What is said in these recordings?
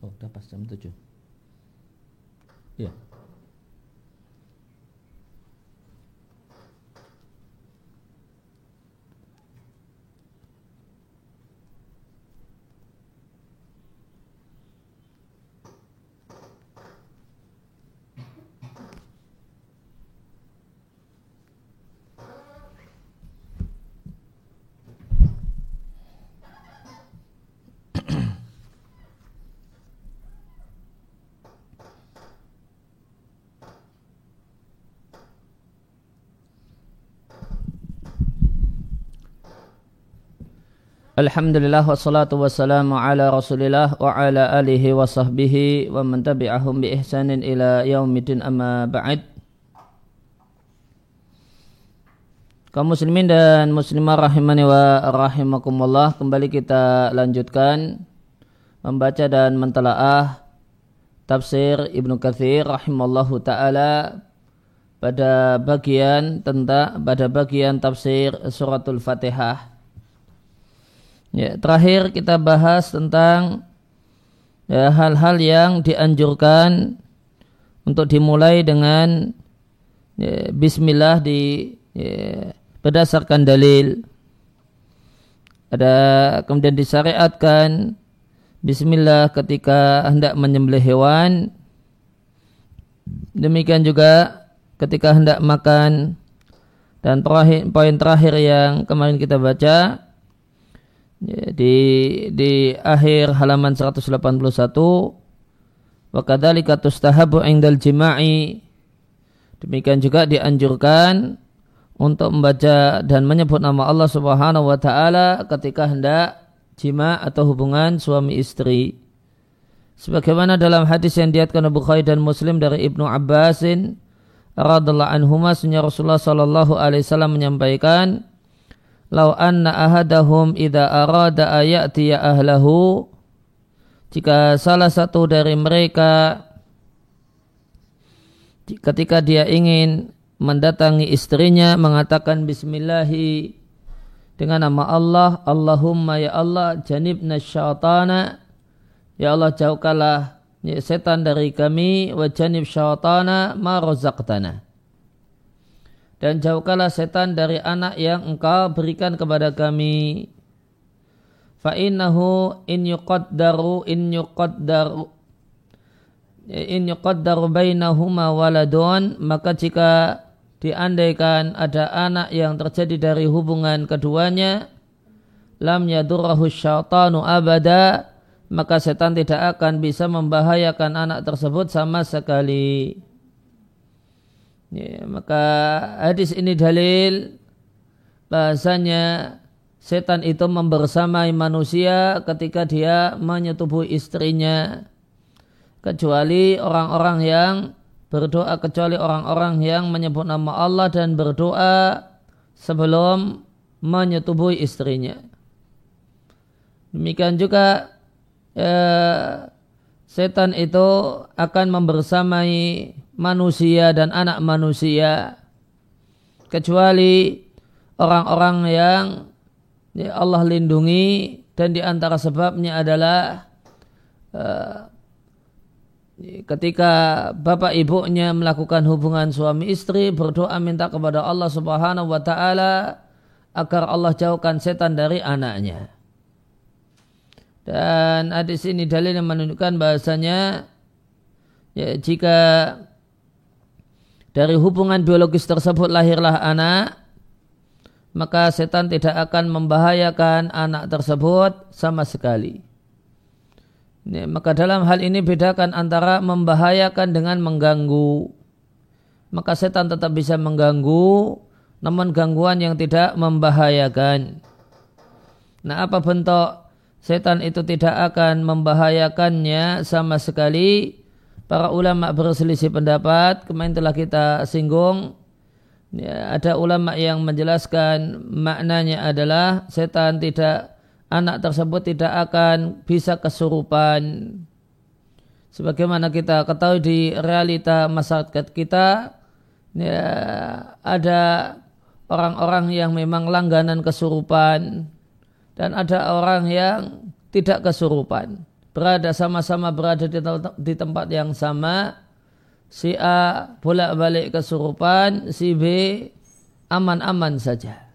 Oh, udah pas jam 7. Iya. Alhamdulillah wassalatu wassalamu ala rasulillah wa ala alihi wa sahbihi wa man tabi'ahum bi ihsanin ila yaumidin amma ba'id kaum muslimin dan muslimah rahimani wa rahimakumullah kembali kita lanjutkan membaca dan mentelaah tafsir Ibnu Katsir rahimallahu taala pada bagian tentang pada bagian tafsir suratul Fatihah Ya, terakhir kita bahas tentang ya, hal-hal ya, yang dianjurkan untuk dimulai dengan ya, Bismillah di ya, berdasarkan dalil. Ada kemudian disyariatkan Bismillah ketika hendak menyembelih hewan. Demikian juga ketika hendak makan. Dan poin terakhir yang kemarin kita baca di di akhir halaman 181 wa kadzalika tustahabu indal jima'i. Demikian juga dianjurkan untuk membaca dan menyebut nama Allah Subhanahu wa taala ketika hendak jima atau hubungan suami istri. Sebagaimana dalam hadis yang diatkan Bukhari dan Muslim dari Ibnu Abbasin radhiallahu anhuma Rasulullah sallallahu alaihi wasallam menyampaikan Lau anna ahadahum idha arada ayati ya ahlahu. Jika salah satu dari mereka ketika dia ingin mendatangi istrinya mengatakan bismillahi dengan nama Allah Allahumma ya Allah janibna syaitana. Ya Allah jauhkanlah setan dari kami wa janib syaitana ma razaqtana dan jauhkanlah setan dari anak yang engkau berikan kepada kami. Fa innahu in yuqaddaru in yuqaddaru in yuqaddaru bainahuma waladun maka jika diandaikan ada anak yang terjadi dari hubungan keduanya lam yadurrahu syaitanu abada maka setan tidak akan bisa membahayakan anak tersebut sama sekali. Ya, maka hadis ini dalil bahasanya setan itu membersamai manusia ketika dia menyetubuhi istrinya kecuali orang-orang yang berdoa kecuali orang-orang yang menyebut nama Allah dan berdoa sebelum menyetubuhi istrinya. Demikian juga ya, setan itu akan membersamai manusia dan anak manusia kecuali orang-orang yang ya Allah lindungi dan di antara sebabnya adalah uh, ketika bapak ibunya melakukan hubungan suami istri berdoa minta kepada Allah Subhanahu wa taala agar Allah jauhkan setan dari anaknya. Dan hadis ini dalil yang menunjukkan bahasanya ya, jika dari hubungan biologis tersebut lahirlah anak, maka setan tidak akan membahayakan anak tersebut sama sekali. Ini, maka dalam hal ini bedakan antara membahayakan dengan mengganggu. Maka setan tetap bisa mengganggu, namun gangguan yang tidak membahayakan. Nah apa bentuk setan itu tidak akan membahayakannya sama sekali para ulama berselisih pendapat. Kemarin telah kita singgung. Ya, ada ulama yang menjelaskan maknanya adalah setan tidak anak tersebut tidak akan bisa kesurupan. Sebagaimana kita ketahui di realita masyarakat kita ya, ada orang-orang yang memang langganan kesurupan dan ada orang yang tidak kesurupan berada sama-sama berada di tempat yang sama. Si A bolak-balik kesurupan si B aman-aman saja.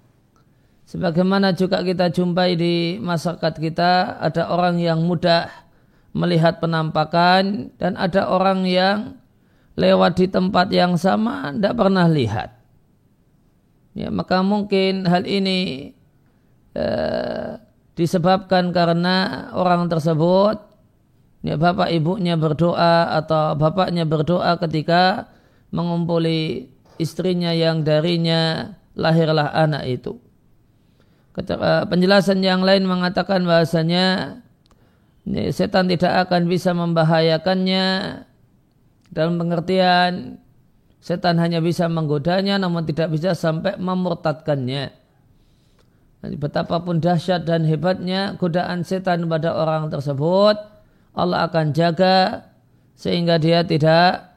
Sebagaimana juga kita jumpai di masyarakat kita ada orang yang mudah melihat penampakan dan ada orang yang lewat di tempat yang sama tidak pernah lihat. Ya maka mungkin hal ini eh, disebabkan karena orang tersebut ya bapak ibunya berdoa atau bapaknya berdoa ketika mengumpuli istrinya yang darinya lahirlah anak itu. Eh, penjelasan yang lain mengatakan bahasanya setan tidak akan bisa membahayakannya dalam pengertian setan hanya bisa menggodanya namun tidak bisa sampai memurtadkannya. Betapapun dahsyat dan hebatnya godaan setan pada orang tersebut, Allah akan jaga sehingga dia tidak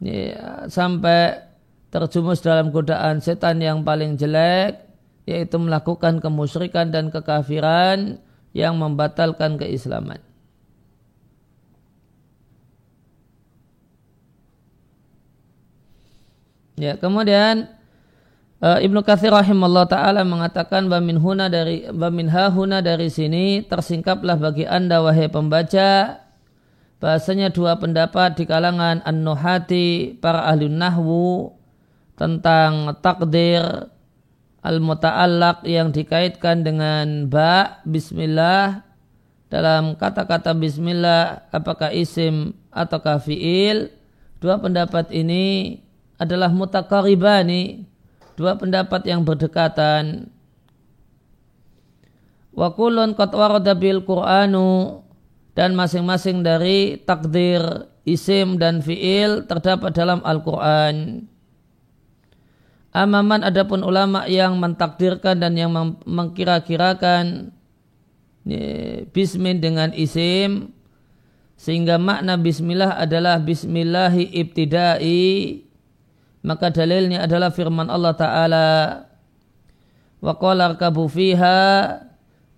ya, sampai terjumus dalam godaan setan yang paling jelek, yaitu melakukan kemusyrikan dan kekafiran yang membatalkan keislaman. Ya, kemudian Uh, Ibnu Katsir rahimahullah taala mengatakan bamin huna dari bamin huna dari sini tersingkaplah bagi Anda wahai pembaca. Bahasanya dua pendapat di kalangan an-nuhati para ahli nahwu tentang takdir al-muta'allaq yang dikaitkan dengan ba bismillah dalam kata-kata bismillah apakah isim ataukah fiil. Dua pendapat ini adalah mutakaribani dua pendapat yang berdekatan. Wa kulun qad warada bil qur'anu dan masing-masing dari takdir isim dan fiil terdapat dalam Al-Qur'an. Amaman adapun ulama yang mentakdirkan dan yang mengkira-kirakan bismin dengan isim sehingga makna bismillah adalah bismillahi ibtidai maka dalilnya adalah firman Allah Ta'ala wa qala fiha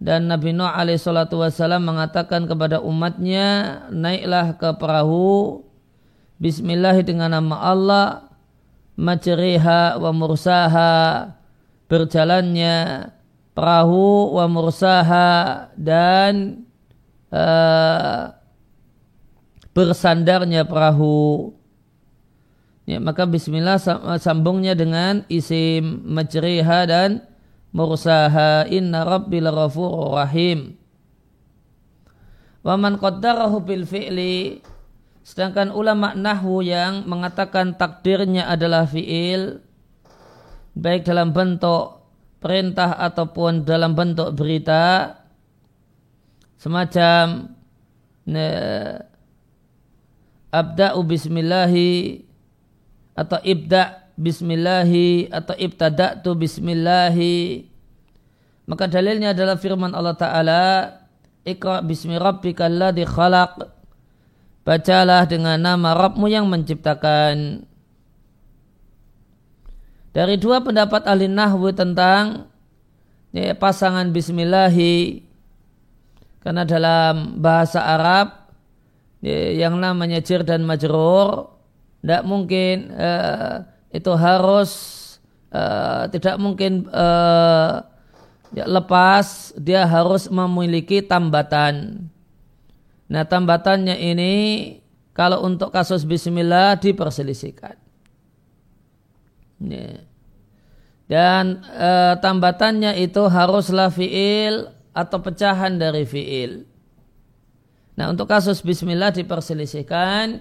dan Nabi Nuh alaihi salatu wasallam mengatakan kepada umatnya naiklah ke perahu bismillah dengan nama Allah majriha wa mursaha berjalannya perahu wa mursaha dan uh, bersandarnya perahu Ya, maka bismillah sambungnya dengan isim majriha dan mursaha inna rabbil ghafurur rahim. Wa man qaddarahu bil fi'li sedangkan ulama nahwu yang mengatakan takdirnya adalah fi'il baik dalam bentuk perintah ataupun dalam bentuk berita semacam abda'u bismillahi atau ibda bismillahi atau ibtada'tu bismillahi. Maka dalilnya adalah firman Allah Ta'ala Iqra bismi rabbika alladhi khalaq. Bacalah dengan nama Rabbmu yang menciptakan. Dari dua pendapat ahli nahwu tentang ya, pasangan bismillahi Karena dalam bahasa Arab ya, yang namanya jir dan majrur tidak mungkin uh, itu harus uh, tidak mungkin uh, ya, lepas dia harus memiliki tambatan. Nah tambatannya ini kalau untuk kasus Bismillah diperselisihkan. Ya. Dan e, tambatannya itu haruslah fiil atau pecahan dari fiil. Nah untuk kasus Bismillah diperselisihkan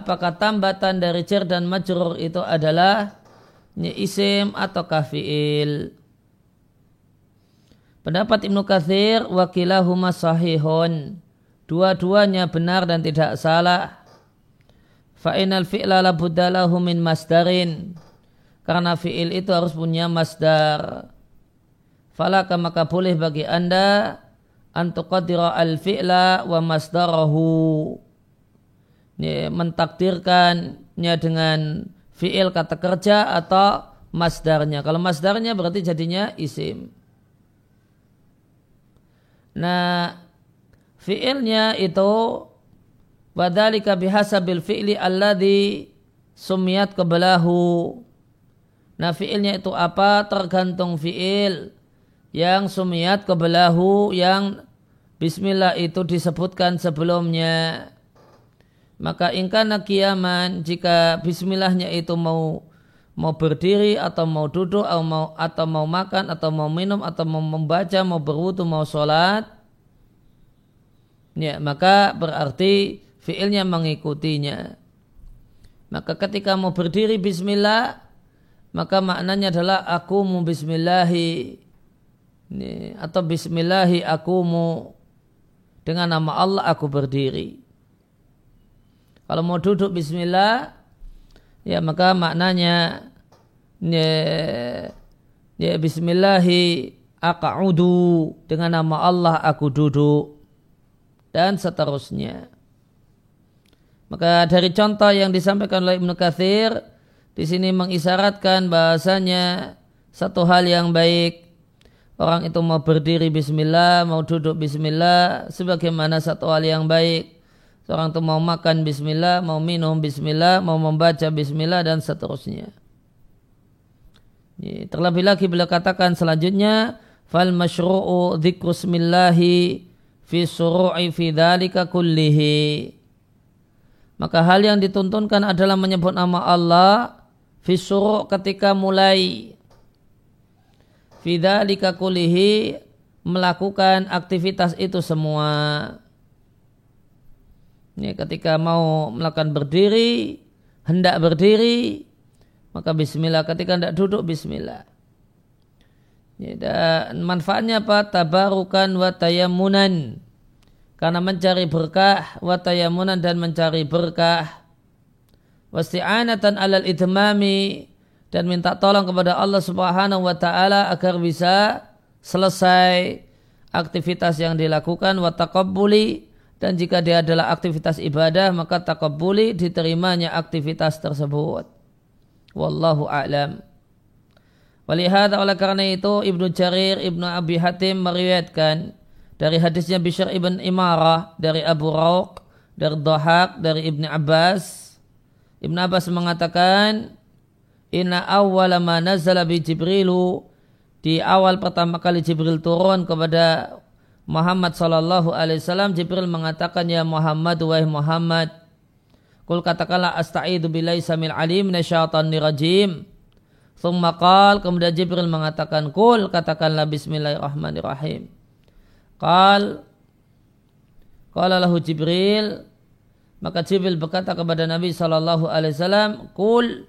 apakah tambatan dari cer dan majrur itu adalah isim atau kafiil. Pendapat Ibnu Katsir wakilahuma sahihun. Dua-duanya benar dan tidak salah. Fa'inal fi'la labuddalahu min masdarin. Karena fi'il itu harus punya masdar. Falaka maka boleh bagi anda antuqadira al-fi'la wa masdarahu ya, mentakdirkannya dengan fiil kata kerja atau masdarnya. Kalau masdarnya berarti jadinya isim. Nah, fiilnya itu wadhalika bihasabil fi'li alladhi sumiyat kebelahu. Nah fiilnya itu apa? Tergantung fiil yang sumiyat kebelahu yang bismillah itu disebutkan sebelumnya. Maka ingkana kiaman jika bismillahnya itu mau mau berdiri atau mau duduk atau mau atau mau makan atau mau minum atau mau membaca mau berwudu mau sholat ya maka berarti fiilnya mengikutinya. Maka ketika mau berdiri bismillah maka maknanya adalah aku mu bismillahi ini, atau bismillahi aku mu dengan nama Allah aku berdiri kalau mau duduk bismillah ya maka maknanya ya, ya bismillahi aqa'udu dengan nama Allah aku duduk dan seterusnya. Maka dari contoh yang disampaikan oleh Ibnu Katsir di sini mengisyaratkan bahasanya satu hal yang baik orang itu mau berdiri bismillah, mau duduk bismillah sebagaimana satu hal yang baik Seorang itu mau makan bismillah, mau minum bismillah, mau membaca bismillah dan seterusnya. Terlebih lagi bila katakan selanjutnya fal masyru'u dzikru smillahi fi suru'i fi dzalika kullihi. Maka hal yang dituntunkan adalah menyebut nama Allah fi suru' ketika mulai fi dzalika kullihi melakukan aktivitas itu semua. Ini ketika mau melakukan berdiri, hendak berdiri, maka bismillah. Ketika hendak duduk, bismillah. Ya, dan manfaatnya apa? Tabarukan wa tayamunan. Karena mencari berkah, wa tayamunan dan mencari berkah. Wasti'anatan alal idmami dan minta tolong kepada Allah Subhanahu wa taala agar bisa selesai aktivitas yang dilakukan wa taqabbuli dan jika dia adalah aktivitas ibadah maka takabuli diterimanya aktivitas tersebut. Wallahu a'lam. Walihada oleh karena itu Ibnu Jarir Ibnu Abi Hatim meriwayatkan dari hadisnya Bishr ibn Imarah dari Abu Rauq dari Dhahak dari Ibnu Abbas Ibnu Abbas mengatakan Inna awwala ma nazala bi Jibrilu di awal pertama kali Jibril turun kepada Muhammad sallallahu alaihi wasallam Jibril mengatakan ya Muhammad wahai Muhammad Kul katakanlah asta'idu billahi samil alim minasyaitonir rajim. Thumma qal kemudian Jibril mengatakan kul katakanlah bismillahirrahmanirrahim. Qal Qala lahu Jibril maka Jibril berkata kepada Nabi sallallahu alaihi wasallam kul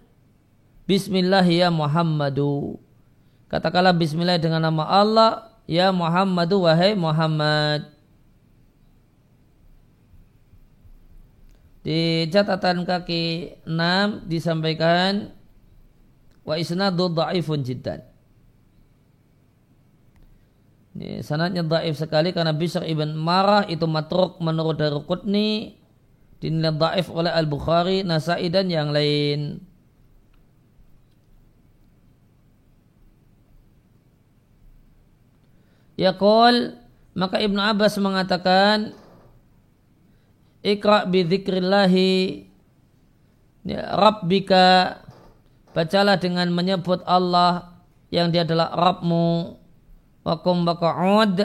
bismillah ya Muhammadu. Katakanlah bismillah dengan nama Allah Ya Muhammadu wahai Muhammad. Di catatan kaki 6 disampaikan wa isnadu dha'ifun jiddan. Ini sanadnya dhaif sekali karena Bishr ibn Marah itu matruk menurut dari Qutni dinilai dhaif oleh Al-Bukhari, Nasai dan yang lain. Yaqul maka Ibnu Abbas mengatakan Iqra bi dzikrillahi ya, Rabbika bacalah dengan menyebut Allah yang dia adalah Rabbmu. Wakum baka'ud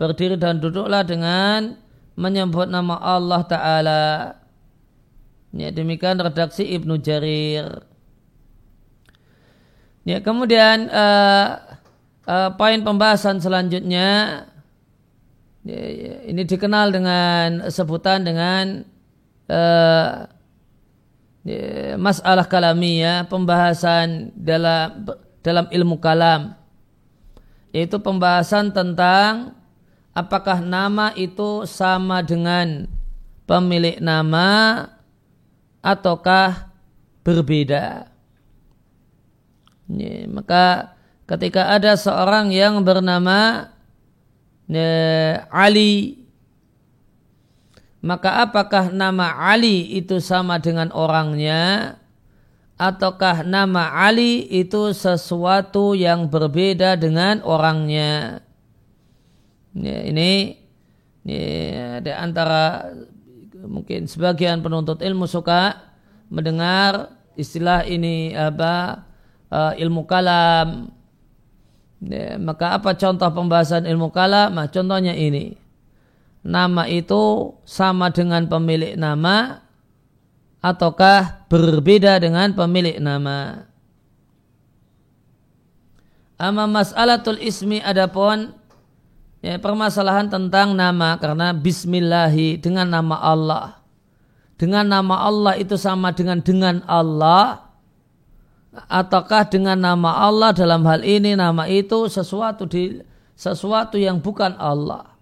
berdiri dan duduklah dengan menyebut nama Allah Ta'ala. Ya, demikian redaksi Ibnu Jarir. Ya, kemudian uh, uh, poin pembahasan selanjutnya ya, ya, ini dikenal dengan sebutan dengan uh, masalah kalamiyah pembahasan dalam dalam ilmu kalam yaitu pembahasan tentang apakah nama itu sama dengan pemilik nama ataukah berbeda. Ya, maka ketika ada seorang yang bernama ya, Ali. Maka apakah nama Ali itu sama dengan orangnya? Ataukah nama Ali itu sesuatu yang berbeda dengan orangnya? Ya, ini Ya, di antara mungkin sebagian penuntut ilmu suka mendengar istilah ini apa uh, ilmu kalam. Ya, maka apa contoh pembahasan ilmu kalam? Contohnya ini. Nama itu sama dengan pemilik nama ataukah berbeda dengan pemilik nama? Ama mas'alatul ismi adapun ya, permasalahan tentang nama karena bismillahi dengan nama Allah. Dengan nama Allah itu sama dengan dengan Allah ataukah dengan nama Allah dalam hal ini nama itu sesuatu di sesuatu yang bukan Allah.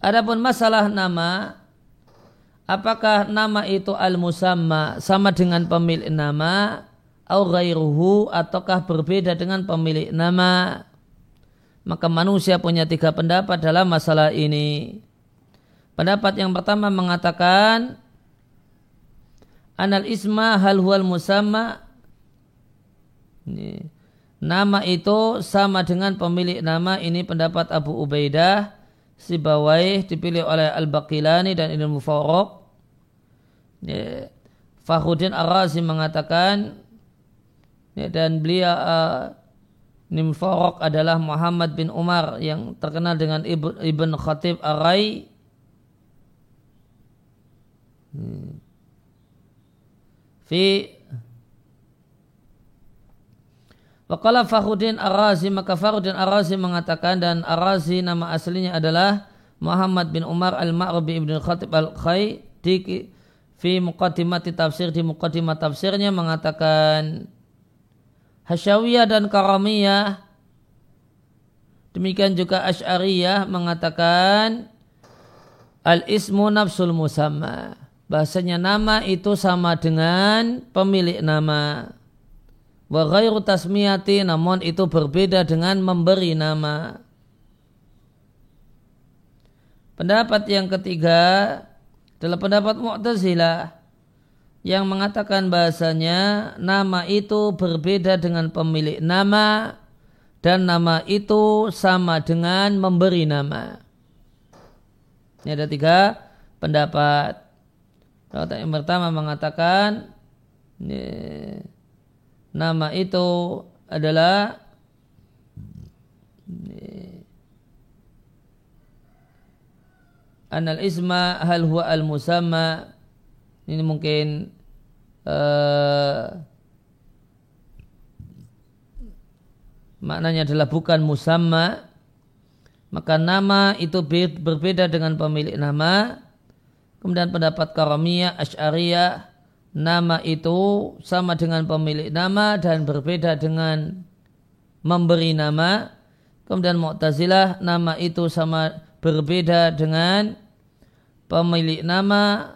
Adapun masalah nama apakah nama itu al-musamma sama dengan pemilik nama au ghairuhu ataukah berbeda dengan pemilik nama maka manusia punya tiga pendapat dalam masalah ini pendapat yang pertama mengatakan anal isma hal huwal musamma nama itu sama dengan pemilik nama ini pendapat Abu Ubaidah Sibawai dipilih oleh Al-Baqilani dan Ibn Mufarraq ya. Fahrudin Ar-Razi mengatakan dan beliau uh, Nim Farok adalah Muhammad bin Umar yang terkenal dengan Ibn, Ibn Khatib. Hmm. Fi Wakala Ar-Razi maka Fahrudin Ar-Razi mengatakan dan Ar-Razi nama aslinya adalah Muhammad bin Umar Al-Ma'rubi Ibn Khatib Al-Khay di fi muqaddimati tafsir di muqaddimah tafsirnya mengatakan Hasyawiyah dan Karamiyah demikian juga Ash'ariyah mengatakan al-ismu nafsul musamma bahasanya nama itu sama dengan pemilik nama wa ghairu tasmiyati namun itu berbeda dengan memberi nama pendapat yang ketiga adalah pendapat Mu'tazilah yang mengatakan bahasanya nama itu berbeda dengan pemilik nama dan nama itu sama dengan memberi nama. Ini ada tiga pendapat. Yang pertama mengatakan ini, nama itu adalah ini, anal isma hal huwa al musamma ini mungkin uh, maknanya adalah bukan musamma. Maka nama itu berbeda dengan pemilik nama kemudian pendapat karamiyah asyariyah nama itu sama dengan pemilik nama dan berbeda dengan memberi nama kemudian mu'tazilah nama itu sama berbeda dengan pemilik nama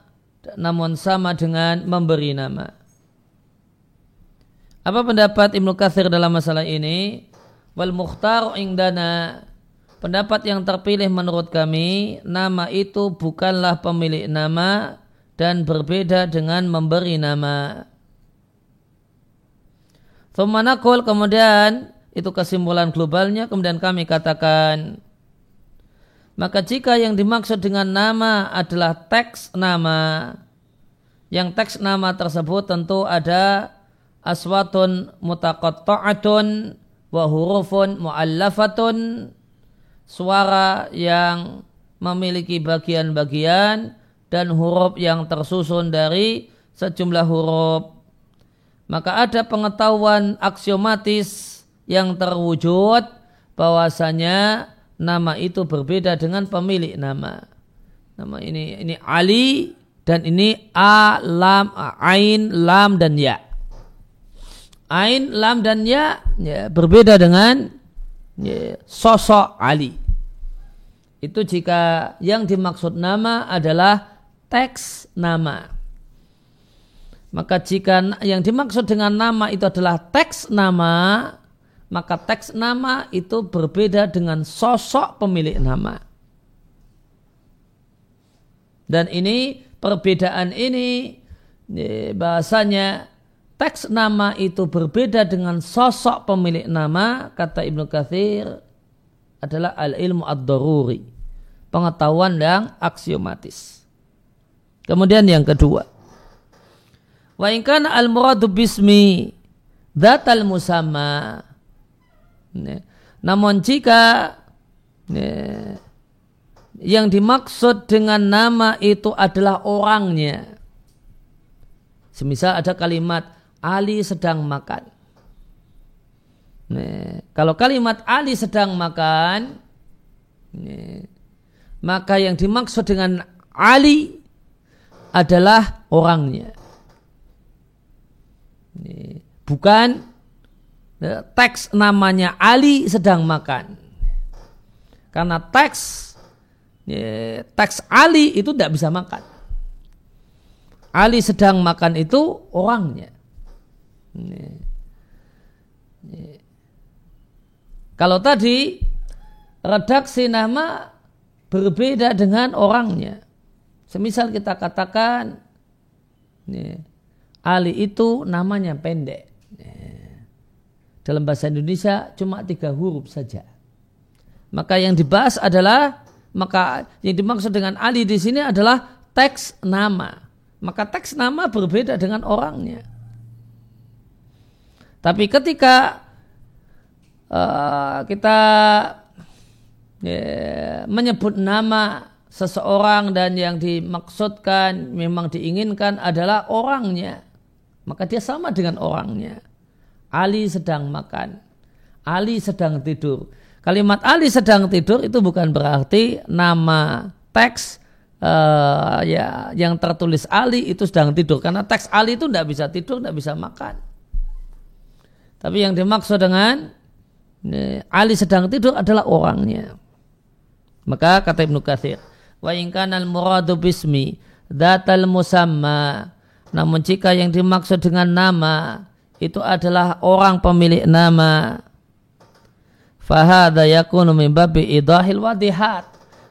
namun sama dengan memberi nama. Apa pendapat Ibnu Katsir dalam masalah ini? Wal mukhtar indana pendapat yang terpilih menurut kami nama itu bukanlah pemilik nama dan berbeda dengan memberi nama. Thumanakul kemudian itu kesimpulan globalnya kemudian kami katakan maka jika yang dimaksud dengan nama adalah teks nama, yang teks nama tersebut tentu ada aswatun mutaqatta'atun wa hurufun mu'allafatun suara yang memiliki bagian-bagian dan huruf yang tersusun dari sejumlah huruf maka ada pengetahuan aksiomatis yang terwujud bahwasanya nama itu berbeda dengan pemilik nama. Nama ini ini Ali dan ini A, Lam, Ain, Lam dan Ya. Ain, Lam dan Ya, ya berbeda dengan ya, sosok Ali. Itu jika yang dimaksud nama adalah teks nama. Maka jika yang dimaksud dengan nama itu adalah teks nama, maka teks nama itu berbeda dengan sosok pemilik nama. Dan ini perbedaan ini bahasanya teks nama itu berbeda dengan sosok pemilik nama kata Ibnu Katsir adalah al-ilmu ad-daruri. Pengetahuan yang aksiomatis. Kemudian yang kedua. Wa al-muradu bismi datal musamma. Namun jika yang dimaksud dengan nama itu adalah orangnya. Semisal ada kalimat Ali sedang makan. Nih, kalau kalimat Ali sedang makan, nih, maka yang dimaksud dengan Ali adalah orangnya. Nih, bukan teks namanya Ali sedang makan. Karena teks teks Ali itu tidak bisa makan. Ali sedang makan itu orangnya. Kalau tadi redaksi nama berbeda dengan orangnya. Semisal kita katakan Ali itu namanya pendek. Dalam bahasa Indonesia cuma tiga huruf saja. Maka yang dibahas adalah maka yang dimaksud dengan Ali di sini adalah teks nama maka teks nama berbeda dengan orangnya. Tapi ketika uh, kita ya, menyebut nama seseorang dan yang dimaksudkan memang diinginkan adalah orangnya, maka dia sama dengan orangnya. Ali sedang makan, Ali sedang tidur. Kalimat Ali sedang tidur itu bukan berarti nama teks uh, ya yang tertulis Ali itu sedang tidur karena teks Ali itu tidak bisa tidur, tidak bisa makan. Tapi yang dimaksud dengan Ali sedang tidur adalah orangnya. Maka kata Ibnu Katsir, wa in al muradu bismi datal musamma. Namun jika yang dimaksud dengan nama itu adalah orang pemilik nama, fahada yakunu min babi idahil wadihat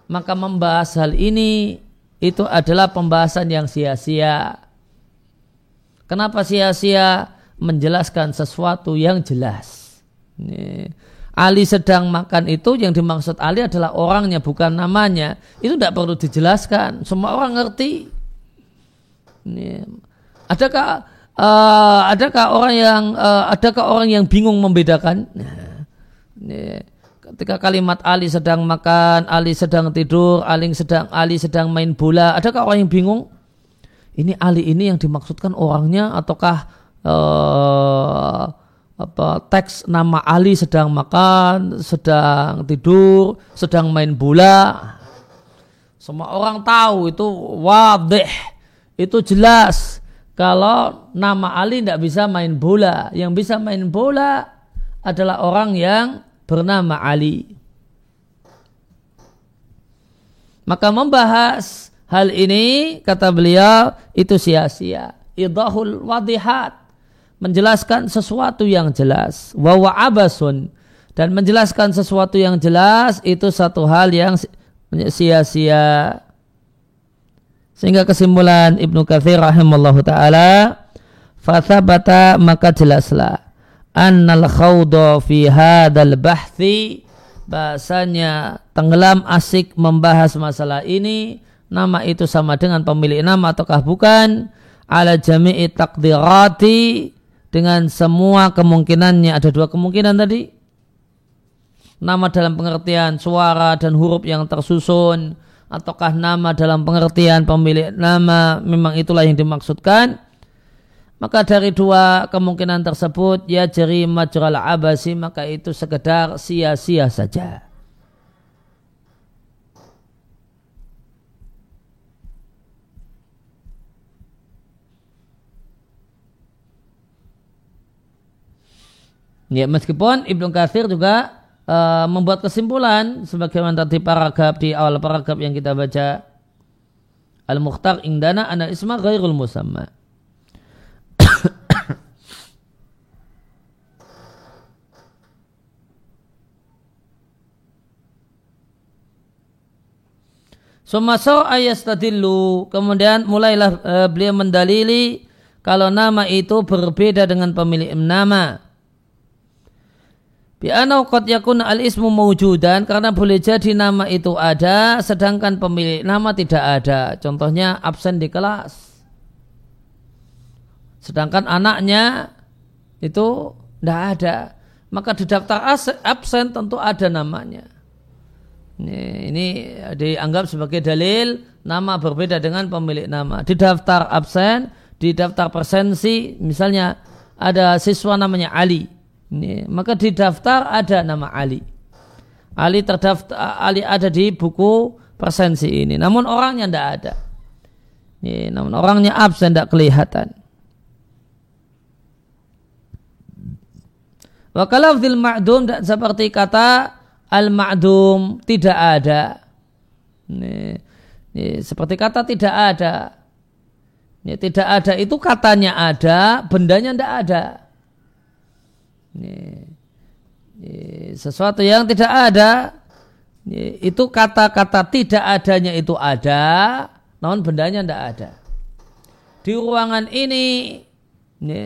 maka membahas hal ini itu adalah pembahasan yang sia-sia. Kenapa sia-sia? Menjelaskan sesuatu yang jelas. Ini. Ali sedang makan itu yang dimaksud Ali adalah orangnya bukan namanya. Itu tidak perlu dijelaskan. Semua orang ngerti. Ini. Adakah uh, adakah orang yang uh, adakah orang yang bingung membedakan? Nah, ketika kalimat Ali sedang makan, Ali sedang tidur, Ali sedang Ali sedang main bola, adakah orang yang bingung? Ini Ali ini yang dimaksudkan orangnya ataukah uh, apa teks nama Ali sedang makan, sedang tidur, sedang main bola? Semua orang tahu itu wadih, itu jelas. Kalau nama Ali tidak bisa main bola, yang bisa main bola adalah orang yang bernama Ali. Maka membahas hal ini kata beliau itu sia-sia. Idahul wadihat menjelaskan sesuatu yang jelas. Wawa abasun dan menjelaskan sesuatu yang jelas itu satu hal yang sia-sia. Sehingga kesimpulan Ibnu Katsir rahimallahu taala, fathabata maka jelaslah annal khawda fi hadal bahthi. Bahasanya tenggelam asik membahas masalah ini. Nama itu sama dengan pemilik nama ataukah bukan? Ala jami'i takdirati dengan semua kemungkinannya. Ada dua kemungkinan tadi. Nama dalam pengertian suara dan huruf yang tersusun. Ataukah nama dalam pengertian pemilik nama. Memang itulah yang dimaksudkan. Maka dari dua kemungkinan tersebut ya jeri majral abasi maka itu sekedar sia-sia saja. Ya, meskipun Ibnu Katsir juga uh, membuat kesimpulan sebagaimana tadi paragraf di awal paragraf yang kita baca Al-Mukhtar indana ana isma ghairul musamma. Sumaso ayastadillu. Kemudian mulailah uh, beliau mendalili kalau nama itu berbeda dengan pemilik nama. Bi'anau qad yakun al-ismu mawjudan karena boleh jadi nama itu ada sedangkan pemilik nama tidak ada. Contohnya absen di kelas. Sedangkan anaknya itu tidak ada. Maka di daftar absen tentu ada namanya. Ini, ini dianggap sebagai dalil nama berbeda dengan pemilik nama. Di daftar absen, di daftar presensi, misalnya ada siswa namanya Ali ini, maka di daftar ada nama Ali. Ali terdaftar Ali ada di buku presensi ini. Namun orangnya tidak ada. Ini, namun orangnya absen tidak kelihatan. Wakalau fil ma'dum seperti kata al-ma'dum tidak ada. Ini, ini, seperti kata tidak ada. Ini, tidak ada itu katanya ada, bendanya tidak ada. Ini, sesuatu yang tidak ada itu kata-kata tidak adanya itu ada, namun bendanya tidak ada. Di ruangan ini, ini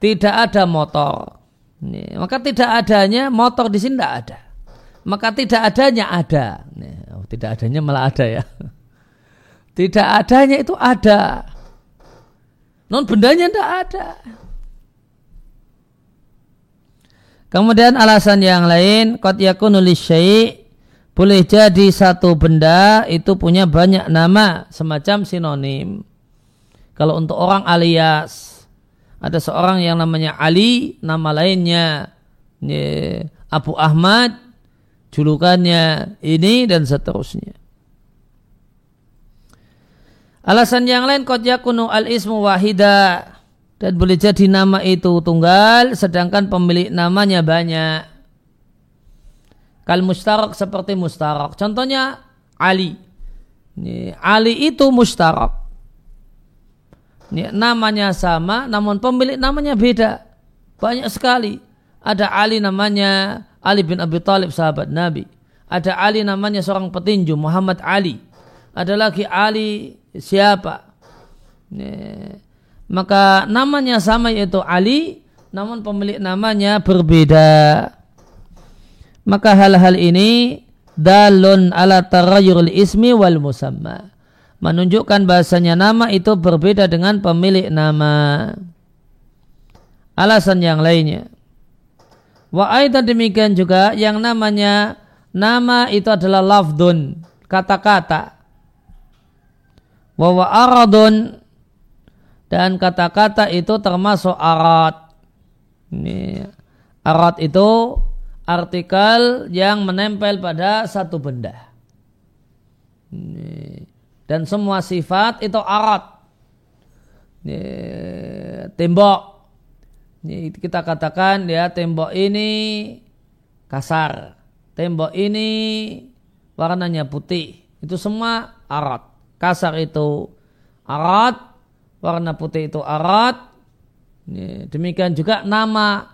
tidak ada motor. Ini, maka tidak adanya motor di sini tidak ada. Maka tidak adanya ada. Ini, oh, tidak adanya malah ada ya. Tidak adanya itu ada. Non bendanya tidak ada. Kemudian alasan yang lain, kot yakunu boleh jadi satu benda itu punya banyak nama semacam sinonim. Kalau untuk orang alias, ada seorang yang namanya Ali, nama lainnya ya, Abu Ahmad, julukannya ini dan seterusnya. Alasan yang lain kot yakunu al ismu wahida dan boleh jadi nama itu tunggal sedangkan pemilik namanya banyak. Kal mustarak seperti mustarak. Contohnya Ali. Ini, Ali itu mustarak. Ini, namanya sama namun pemilik namanya beda. Banyak sekali. Ada Ali namanya Ali bin Abi Talib sahabat Nabi. Ada Ali namanya seorang petinju Muhammad Ali. Ada lagi Ali siapa? Ini, maka namanya sama yaitu Ali namun pemilik namanya berbeda. Maka hal-hal ini dalun ala tarayyurul ismi wal musamma. Menunjukkan bahasanya nama itu berbeda dengan pemilik nama. Alasan yang lainnya. Wa aidan demikian juga yang namanya nama itu adalah lafdun kata-kata. Wa wa aradun dan kata-kata itu termasuk arat. Ini arat itu artikel yang menempel pada satu benda. Ini. Dan semua sifat itu arat. Ini, tembok. Ini kita katakan ya tembok ini kasar. Tembok ini warnanya putih. Itu semua arat. Kasar itu arat, warna putih itu arat. Demikian juga nama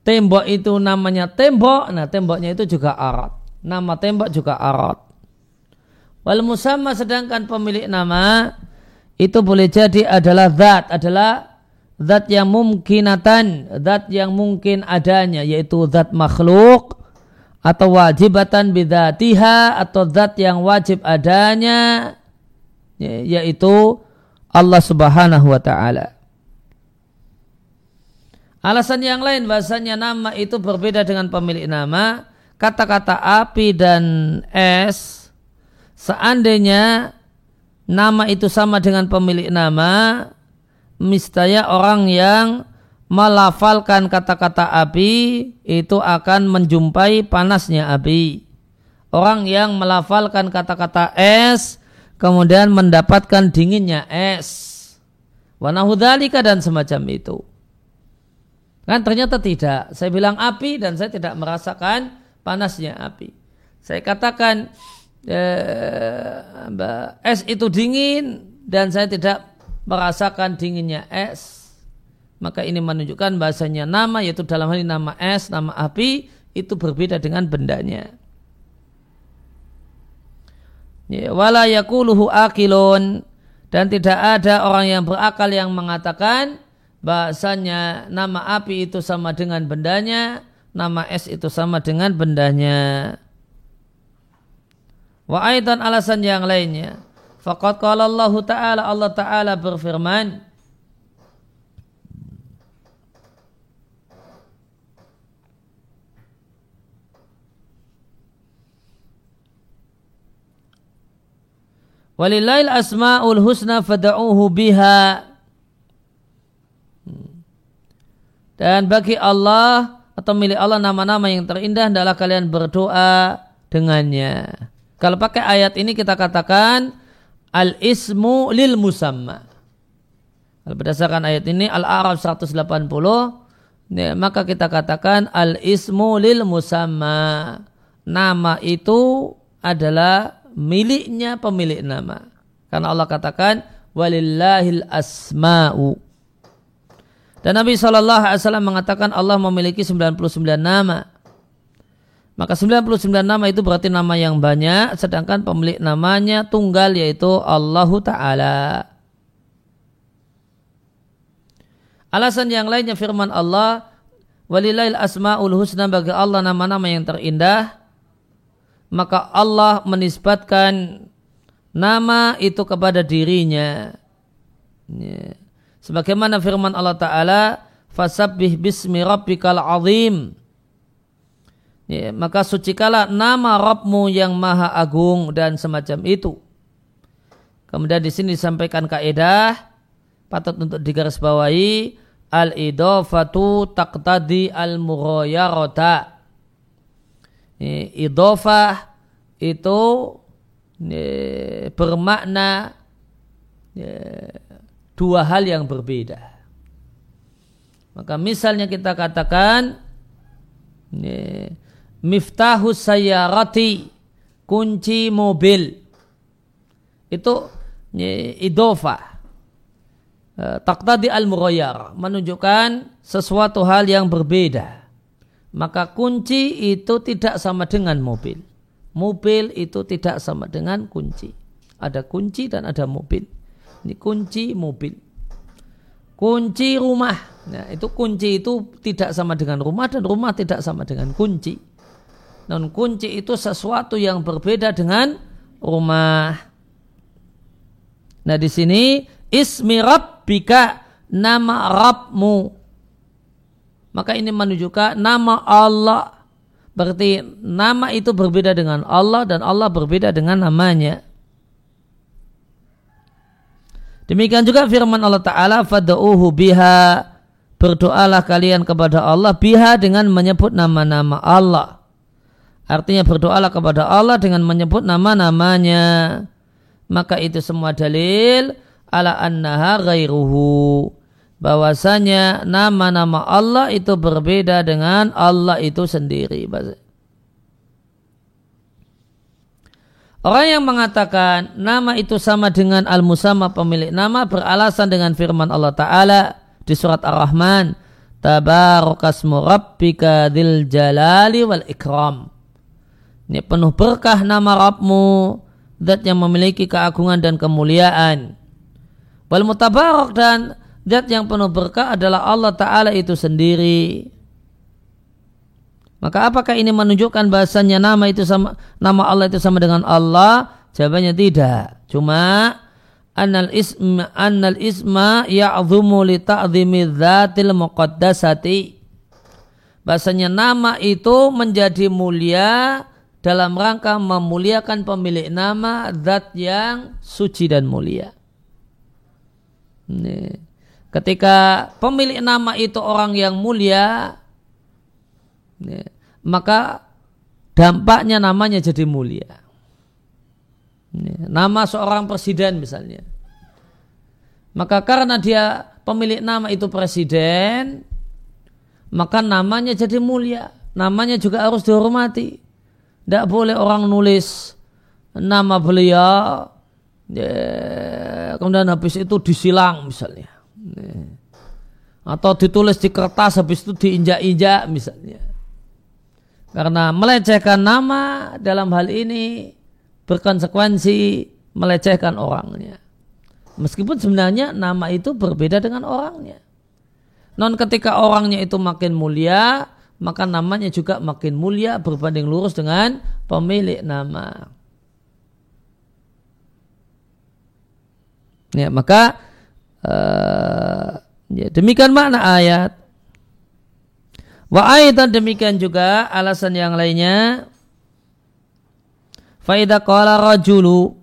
tembok itu namanya tembok. Nah temboknya itu juga arat. Nama tembok juga arat. Wal musamma sedangkan pemilik nama itu boleh jadi adalah zat, adalah zat yang mungkinatan, zat yang mungkin adanya yaitu zat makhluk atau wajibatan bidatiha atau zat yang wajib adanya yaitu Allah Subhanahu wa taala. Alasan yang lain bahasanya nama itu berbeda dengan pemilik nama. Kata-kata api dan es seandainya nama itu sama dengan pemilik nama, mistaya orang yang melafalkan kata-kata api itu akan menjumpai panasnya api. Orang yang melafalkan kata-kata es kemudian mendapatkan dinginnya es. Wanahudalika dan semacam itu. Kan ternyata tidak. Saya bilang api dan saya tidak merasakan panasnya api. Saya katakan eh, es itu dingin dan saya tidak merasakan dinginnya es. Maka ini menunjukkan bahasanya nama yaitu dalam hal ini nama es, nama api itu berbeda dengan bendanya. Wala yakuluhu akilun dan tidak ada orang yang berakal yang mengatakan bahasanya nama api itu sama dengan bendanya nama S itu sama dengan bendanya. Wa aidan alasan yang lainnya. Faqad qala Allah Ta'ala Allah Ta'ala berfirman Walillahil asma'ul husna fada'uhu biha. Dan bagi Allah atau milik Allah nama-nama yang terindah adalah kalian berdoa dengannya. Kalau pakai ayat ini kita katakan al-ismu lil musamma. Kalau berdasarkan ayat ini Al-A'raf 180 ya, maka kita katakan al-ismu lil musamma. Nama itu adalah miliknya pemilik nama. Karena Allah katakan walillahil asma'u. Dan Nabi SAW mengatakan Allah memiliki 99 nama. Maka 99 nama itu berarti nama yang banyak, sedangkan pemilik namanya tunggal yaitu Allahu Ta'ala. Alasan yang lainnya firman Allah, Walillahil asma'ul husna bagi Allah nama-nama yang terindah, maka Allah menisbatkan nama itu kepada dirinya. Ya. Sebagaimana firman Allah Ta'ala, Fasabbih bismi rabbikal azim. Ya, maka sucikalah nama Rabbmu yang maha agung dan semacam itu. Kemudian di sini disampaikan kaidah patut untuk digarisbawahi al-idofatu taqtadi al-mughayarata idofah itu bermakna dua hal yang berbeda. Maka misalnya kita katakan miftahus sayyarati kunci mobil. Itu idofah taktadi al mughayyar menunjukkan sesuatu hal yang berbeda maka kunci itu tidak sama dengan mobil. Mobil itu tidak sama dengan kunci. Ada kunci dan ada mobil. Ini kunci mobil. Kunci rumah. Nah, itu kunci itu tidak sama dengan rumah dan rumah tidak sama dengan kunci. Non kunci itu sesuatu yang berbeda dengan rumah. Nah, di sini ismi rabbika nama Rabbmu maka ini menunjukkan nama Allah. Berarti nama itu berbeda dengan Allah dan Allah berbeda dengan namanya. Demikian juga firman Allah Ta'ala, Fada'uhu biha, berdoalah kalian kepada Allah biha dengan menyebut nama-nama Allah. Artinya berdoalah kepada Allah dengan menyebut nama-namanya. Maka itu semua dalil ala annaha ghairuhu bahwasanya nama-nama Allah itu berbeda dengan Allah itu sendiri. Orang yang mengatakan nama itu sama dengan al-musamma pemilik nama beralasan dengan firman Allah Ta'ala di surat Ar-Rahman. Tabarakasmu rabbika dil jalali wal ikram. Ini penuh berkah nama Rabbmu, zat yang memiliki keagungan dan kemuliaan. Wal mutabarak dan Zat yang penuh berkah adalah Allah Ta'ala itu sendiri. Maka apakah ini menunjukkan bahasanya nama itu sama nama Allah itu sama dengan Allah? Jawabannya tidak. Cuma annal isma annal isma ya'dhumu li ta'dhimi dzatil muqaddasati. Bahasanya nama itu menjadi mulia dalam rangka memuliakan pemilik nama zat yang suci dan mulia. Nih. Ketika pemilik nama itu orang yang mulia, ya, maka dampaknya namanya jadi mulia. Ya, nama seorang presiden misalnya. Maka karena dia pemilik nama itu presiden, maka namanya jadi mulia. Namanya juga harus dihormati. Tidak boleh orang nulis nama beliau, ya, kemudian habis itu disilang misalnya atau ditulis di kertas habis itu diinjak-injak misalnya. Karena melecehkan nama dalam hal ini berkonsekuensi melecehkan orangnya. Meskipun sebenarnya nama itu berbeda dengan orangnya. Non ketika orangnya itu makin mulia, maka namanya juga makin mulia berbanding lurus dengan pemilik nama. Ya, maka uh, ya, demikian makna ayat. Wa aidan demikian juga alasan yang lainnya. Faida qala rajulu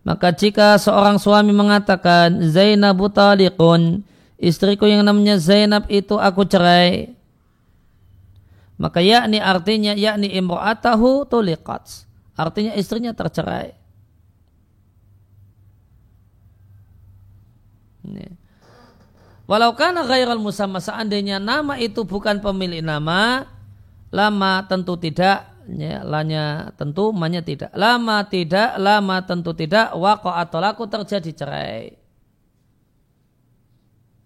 maka jika seorang suami mengatakan Zainabu taliqun istriku yang namanya Zainab itu aku cerai maka yakni artinya yakni imra'atahu tuliqat. Artinya istrinya tercerai. Walau karena ghairal musamma seandainya nama itu bukan pemilik nama, lama tentu tidak, ya, lanya tentu, manya tidak. Lama tidak, lama tentu tidak, waqo atau laku terjadi cerai.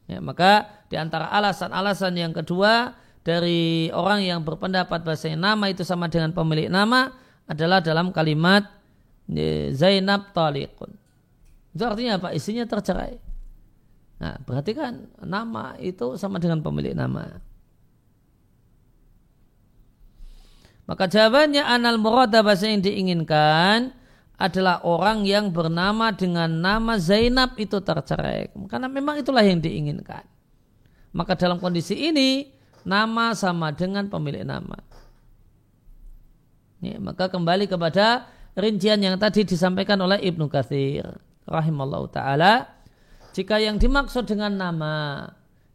Ya, maka di antara alasan-alasan yang kedua, dari orang yang berpendapat bahasa nama itu sama dengan pemilik nama adalah dalam kalimat Zainab Taliqun. Itu artinya apa? Isinya tercerai. Nah, berarti kan nama itu sama dengan pemilik nama. Maka jawabannya anal murada bahasa yang diinginkan adalah orang yang bernama dengan nama Zainab itu tercerai. Karena memang itulah yang diinginkan. Maka dalam kondisi ini nama sama dengan pemilik nama. Ya, maka kembali kepada rincian yang tadi disampaikan oleh Ibnu Katsir rahimallahu taala jika yang dimaksud dengan nama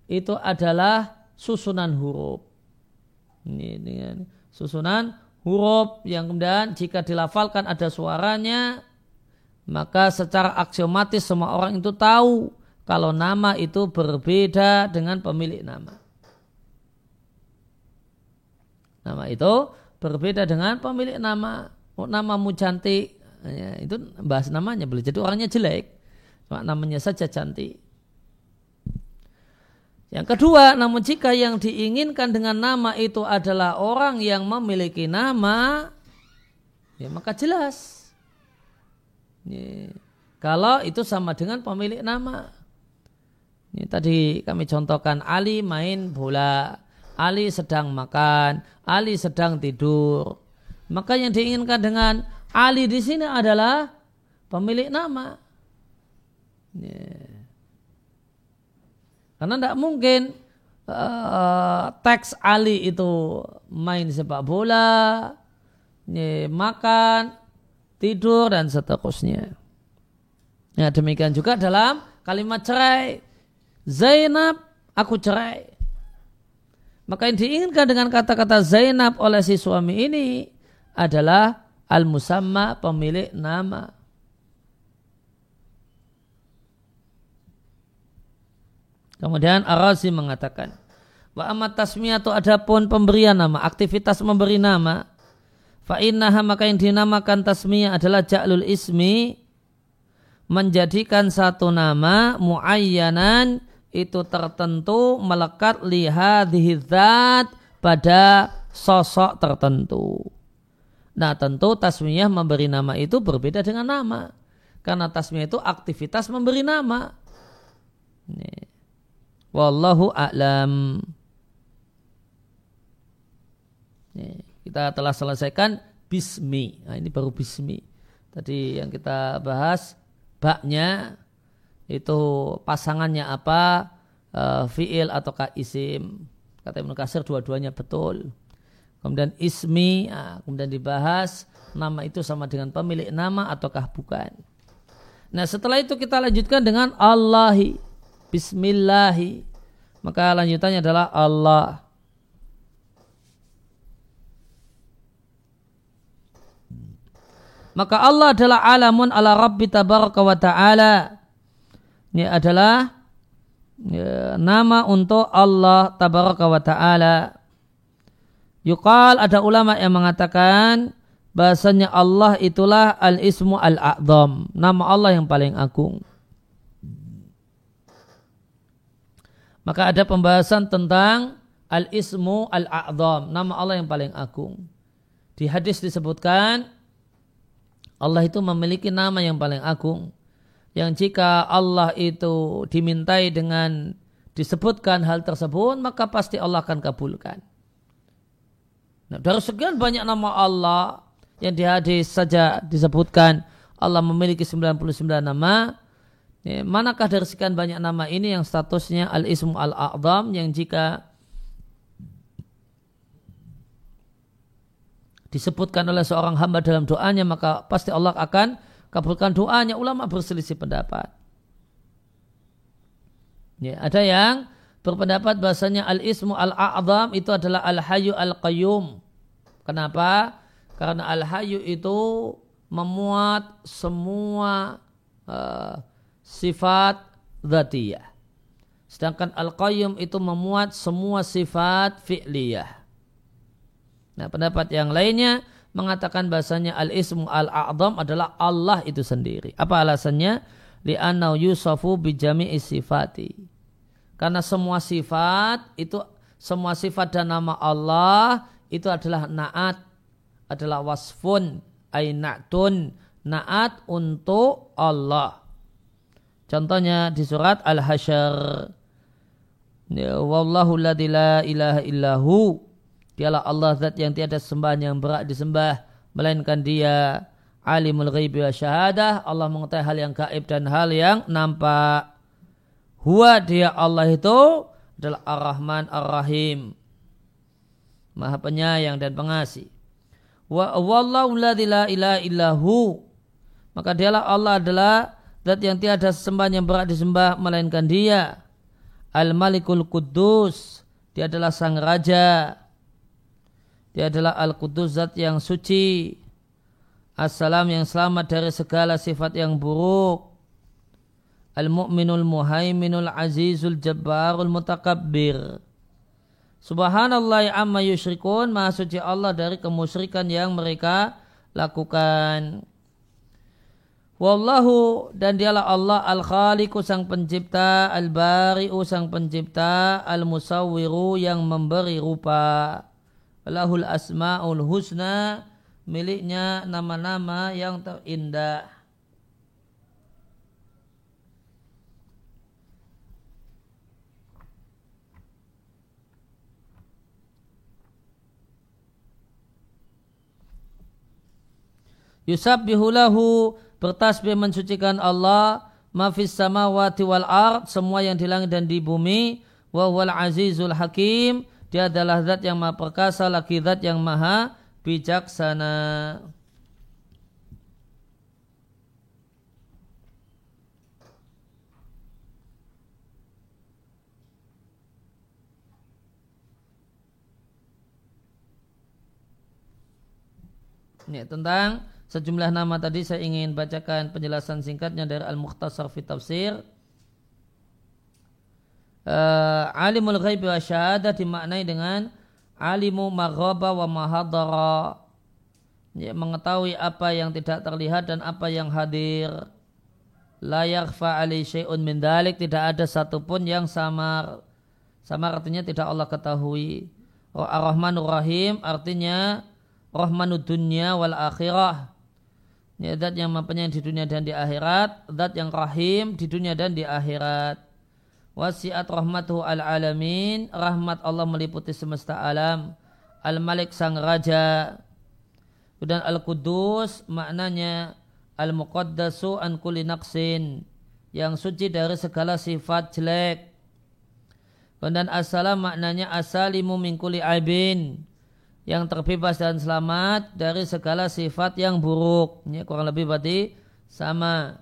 itu adalah susunan huruf. Ini dengan susunan huruf yang kemudian jika dilafalkan ada suaranya maka secara aksiomatis semua orang itu tahu kalau nama itu berbeda dengan pemilik nama. Nama itu berbeda dengan pemilik nama. Oh, namamu cantik, ya, itu bahas namanya boleh jadi orangnya jelek, cuma namanya saja cantik. Yang kedua, namun jika yang diinginkan dengan nama itu adalah orang yang memiliki nama, ya maka jelas. Ya, kalau itu sama dengan pemilik nama. Ini tadi kami contohkan Ali main bola. Ali sedang makan, Ali sedang tidur. Maka yang diinginkan dengan Ali di sini adalah pemilik nama. Yeah. Karena tidak mungkin uh, teks Ali itu main sepak bola, yeah, makan, tidur dan seterusnya. Ya demikian juga dalam kalimat cerai. Zainab, aku cerai. Maka yang diinginkan dengan kata-kata Zainab oleh si suami ini adalah al-musamma pemilik nama. Kemudian Arazi mengatakan, wa amat tasmiyatu adapun pemberian nama, aktivitas memberi nama, fa innaha maka yang dinamakan tasmiyah adalah ja'lul ismi menjadikan satu nama muayyanan itu tertentu melekat zat pada sosok tertentu. Nah tentu tasmiyah memberi nama itu berbeda dengan nama. Karena tasmiyah itu aktivitas memberi nama. Ini. Wallahu a'lam. Kita telah selesaikan bismi. Nah, ini baru bismi. Tadi yang kita bahas baknya itu pasangannya apa uh, fiil ataukah isim kata Ibnu Kasir dua-duanya betul kemudian ismi uh, kemudian dibahas nama itu sama dengan pemilik nama ataukah bukan nah setelah itu kita lanjutkan dengan Allahi Bismillahi maka lanjutannya adalah Allah maka Allah adalah alamun ala Rabbi tabaraka wa ta'ala ini adalah ya, nama untuk Allah tabaraka wa taala. Yuqal ada ulama yang mengatakan bahasanya Allah itulah al-ismu al-a'zam, nama Allah yang paling agung. Maka ada pembahasan tentang al-ismu al-a'zam, nama Allah yang paling agung. Di hadis disebutkan Allah itu memiliki nama yang paling agung yang jika Allah itu dimintai dengan disebutkan hal tersebut maka pasti Allah akan kabulkan. Nah, dari sekian banyak nama Allah yang di hadis saja disebutkan Allah memiliki 99 nama. Ya, manakah dari sekian banyak nama ini yang statusnya al-ismu al-a'zam yang jika disebutkan oleh seorang hamba dalam doanya maka pasti Allah akan kabulkan doanya. Ulama berselisih pendapat. Ya, ada yang berpendapat bahasanya al-ismu al-a'zam itu adalah al-hayu al-qayyum. Kenapa? karena al-hayu itu memuat semua uh, sifat zatiyah. Sedangkan al-qayyum itu memuat semua sifat fi'liyah. Nah pendapat yang lainnya mengatakan bahasanya al-ismu al-a'zam adalah Allah itu sendiri. Apa alasannya? Li'annau yusafu bijami'i sifati. Karena semua sifat itu semua sifat dan nama Allah itu adalah naat, adalah wasfun, ainatun naat untuk Allah. Contohnya di surat Al-Hasyr. Ya, wallahu la ilaha illahu. Dialah Allah zat yang tiada sembah yang berat disembah. Melainkan dia alimul ghaibi wa syahadah. Allah mengetahui hal yang gaib dan hal yang nampak. Huwa dia Allah itu adalah Ar-Rahman Ar-Rahim. Maha penyayang dan pengasih wa wallahu la ilaha illahu maka dialah Allah adalah zat yang tiada sembah yang berat disembah melainkan dia. Al malikul kudus dia adalah sang raja. Dia adalah al kudus zat yang suci. Assalam yang selamat dari segala sifat yang buruk. Al mu'minul muhaiminul azizul jabbarul mutakabbir. Subhanallah amma yusyrikun, maha suci Allah dari kemusyrikan yang mereka lakukan. Wallahu dan dialah Allah al-khaliqu sang pencipta, al-bari'u sang pencipta, al-musawwiru yang memberi rupa. Lahul asma'ul husna, miliknya nama-nama yang terindah. Yusabbihu lahu bertasbih mensucikan Allah mafis samawati wal ard semua yang di langit dan di bumi wa huwal azizul hakim dia adalah zat yang maha perkasa lagi zat yang maha bijaksana. Ini tentang sejumlah nama tadi saya ingin bacakan penjelasan singkatnya dari Al-Mukhtasar fi Tafsir. Uh, alimul ghaibi wa syahadah dimaknai dengan alimu maghaba wa mahadara. Ya, mengetahui apa yang tidak terlihat dan apa yang hadir. La yakhfa alai syai'un min dalik tidak ada satupun yang samar. Samar artinya tidak Allah ketahui. Ar-Rahmanur Rahim artinya Rahmanud dunya wal akhirah Ya, zat yang mempunyai di dunia dan di akhirat, zat yang rahim di dunia dan di akhirat. Wasiat rahmatuhu al alamin, rahmat Allah meliputi semesta alam. Al Malik sang raja. Dan Al Kudus maknanya Al Muqaddasu an kulli naqsin, yang suci dari segala sifat jelek. Dan Assalam maknanya asalimu min kulli aibin, yang terbebas dan selamat dari segala sifat yang buruk. Ini kurang lebih berarti sama.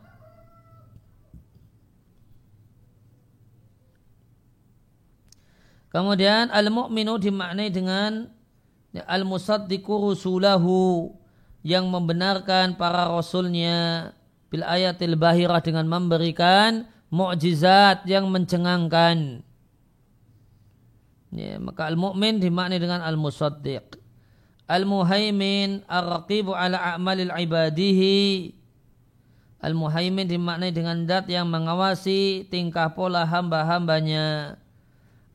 Kemudian al-mu'minu dimaknai dengan al-musaddiqu rusulahu yang membenarkan para rasulnya bil ayatil bahirah dengan memberikan mukjizat yang mencengangkan. Ya, maka al-mu'min dimaknai dengan al-musaddiq. Al-muhaimin ar-raqibu ala a'malil ibadihi. Al-muhaimin dimaknai dengan dat yang mengawasi tingkah pola hamba-hambanya.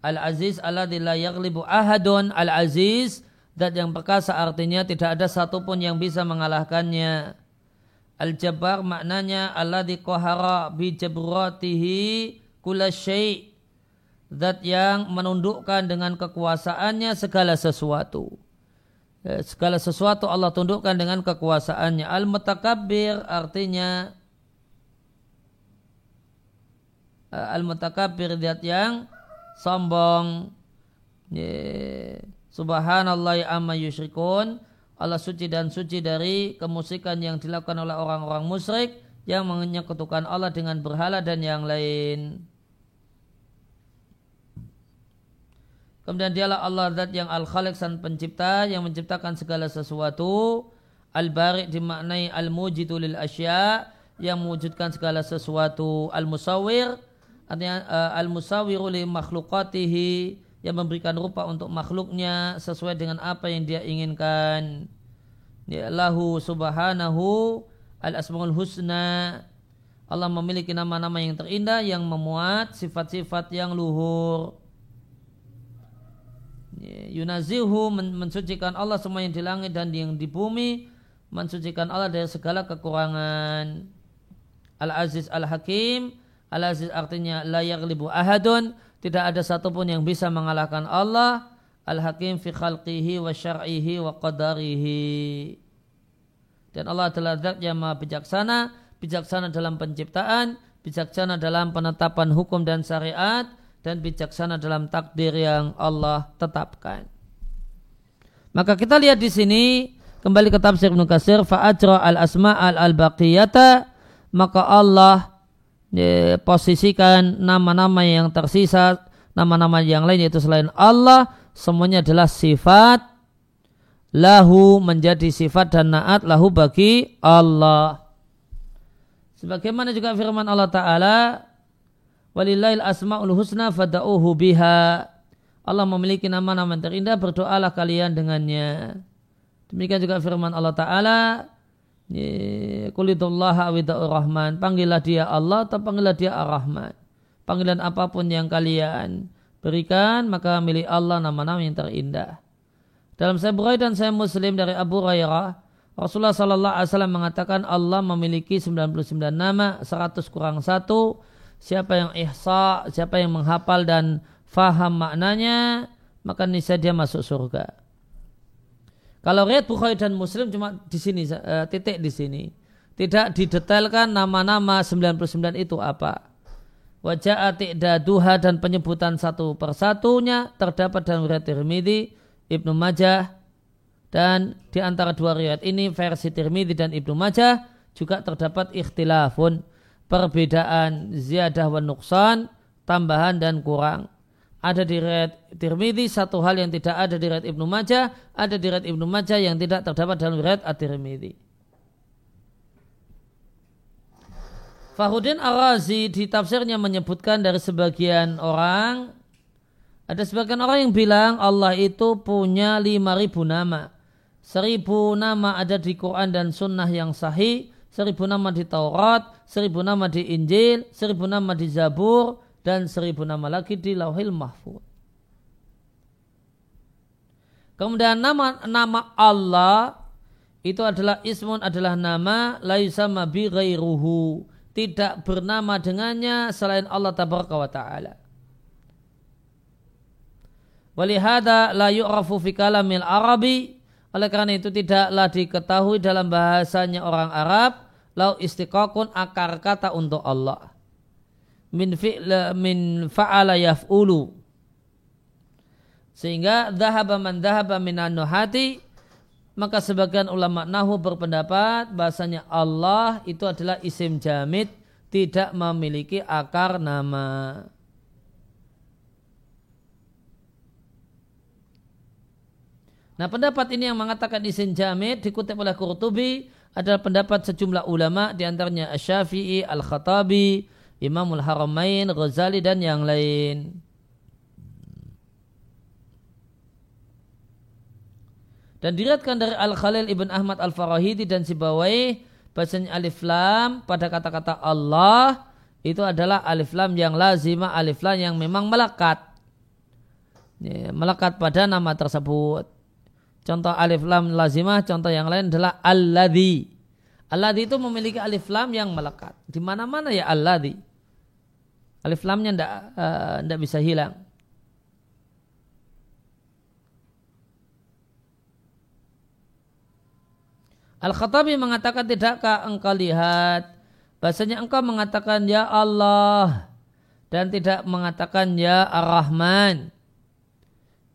Al-aziz alladhi la yaglibu ahadun. Al-aziz dat yang perkasa artinya tidak ada satupun yang bisa mengalahkannya. Al-jabbar maknanya alladhi qahara bi jabratihi kula syai' Zat yang menundukkan dengan kekuasaannya segala sesuatu. Eh, segala sesuatu Allah tundukkan dengan kekuasaannya. Al-mutakabbir artinya eh, al-mutakabbir lihat yang sombong. Subhanallah amma yusyrikun. Allah suci dan suci dari kemusikan yang dilakukan oleh orang-orang musyrik yang menyekutukan Allah dengan berhala dan yang lain. Kemudian dialah Allah zat yang al-khaliq san pencipta yang menciptakan segala sesuatu. Al-bari' dimaknai al-mujidu lil asya yang mewujudkan segala sesuatu. Al-musawir artinya uh, al-musawiru li makhlukatihi yang memberikan rupa untuk makhluknya sesuai dengan apa yang dia inginkan. Ya lahu subhanahu al-asmaul husna. Allah memiliki nama-nama yang terindah yang memuat sifat-sifat yang luhur. Yunazihu mensucikan Allah semua yang di langit dan yang di bumi. Mensucikan Allah dari segala kekurangan. Al-Aziz Al-Hakim. Al-Aziz artinya la yaglibu ahadun. Tidak ada satupun yang bisa mengalahkan Allah. Al-Hakim fi khalqihi wa syar'ihi wa qadarihi. Dan Allah adalah zat yang maha bijaksana. Bijaksana dalam penciptaan. Bijaksana dalam penetapan hukum dan syariat dan bijaksana dalam takdir yang Allah tetapkan. Maka kita lihat di sini kembali ke tafsir Ibnu Katsir fa'ajra al-asma al-baqiyata maka Allah ya, posisikan nama-nama yang tersisa nama-nama yang lain yaitu selain Allah semuanya adalah sifat lahu menjadi sifat dan naat lahu bagi Allah. Sebagaimana juga firman Allah Ta'ala Walillahil asma'ul husna fada'uhu biha. Allah memiliki nama-nama terindah, berdoalah kalian dengannya. Demikian juga firman Allah Ta'ala, Kulidullaha awida'ur rahman. Panggillah dia Allah atau panggillah dia ar-Rahman. Panggilan apa pun yang kalian berikan, maka milik Allah nama-nama yang terindah. Dalam saya Bukhari dan saya Muslim dari Abu Hurairah, Rasulullah Sallallahu Alaihi Wasallam mengatakan Allah memiliki 99 nama, 100 kurang satu siapa yang ihsa, siapa yang menghafal dan faham maknanya, maka niscaya dia masuk surga. Kalau riwayat Bukhari dan Muslim cuma di sini uh, titik di sini. Tidak didetailkan nama-nama 99 itu apa. Wajah duha dan penyebutan satu persatunya terdapat dalam riwayat Tirmidzi, Ibnu Majah dan di antara dua riwayat ini versi Tirmidzi dan Ibnu Majah juga terdapat ikhtilafun perbedaan ziyadah wa nuksan, tambahan dan kurang. Ada di riwayat Tirmidzi satu hal yang tidak ada di riwayat Ibnu Majah, ada di riwayat Ibnu Majah yang tidak terdapat dalam riwayat At-Tirmidzi. Fahruddin Ar-Razi di tafsirnya menyebutkan dari sebagian orang ada sebagian orang yang bilang Allah itu punya 5000 nama. Seribu nama ada di Quran dan sunnah yang sahih seribu nama di Taurat, seribu nama di Injil, seribu nama di Zabur, dan seribu nama lagi di Lauhil Mahfud. Kemudian nama nama Allah itu adalah ismun adalah nama la yusama bi ghairuhu tidak bernama dengannya selain Allah tabaraka wa taala. Walihada la yu'rafu fi kalamil arabi oleh karena itu tidaklah diketahui dalam bahasanya orang Arab lau istiqaqun akar kata untuk Allah. Min fi'la min fa'ala yaf'ulu. Sehingga dhahaba man dhahaba minan nuhati maka sebagian ulama nahu berpendapat bahasanya Allah itu adalah isim jamid tidak memiliki akar nama. Nah pendapat ini yang mengatakan isim jamid dikutip oleh Qurtubi adalah pendapat sejumlah ulama di antaranya Asy-Syafi'i, Al-Khattabi, Imamul Haramain, Ghazali dan yang lain. Dan diriatkan dari Al-Khalil Ibn Ahmad Al-Farahidi dan Sibawai bahasanya alif lam pada kata-kata Allah itu adalah alif lam yang lazimah alif lam yang memang melekat. melekat pada nama tersebut. Contoh alif lam lazimah, contoh yang lain adalah alladhi. Alladhi itu memiliki alif lam yang melekat. Di mana-mana ya alladhi. Alif lamnya tidak uh, bisa hilang. Al-Khattabi mengatakan tidakkah engkau lihat bahasanya engkau mengatakan ya Allah dan tidak mengatakan ya Ar-Rahman.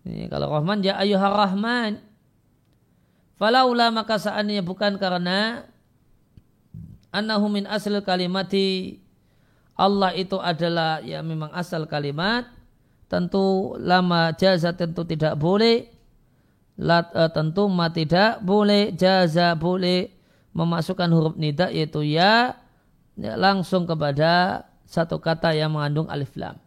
Ini kalau Rahman ya ayuhar Rahman. Falaula maka seandainya bukan karena annahu min asal kalimati Allah itu adalah ya memang asal kalimat tentu lama jaza tentu tidak boleh lat, uh, tentu ma tidak boleh jaza boleh memasukkan huruf nida yaitu ya, ya langsung kepada satu kata yang mengandung alif lam.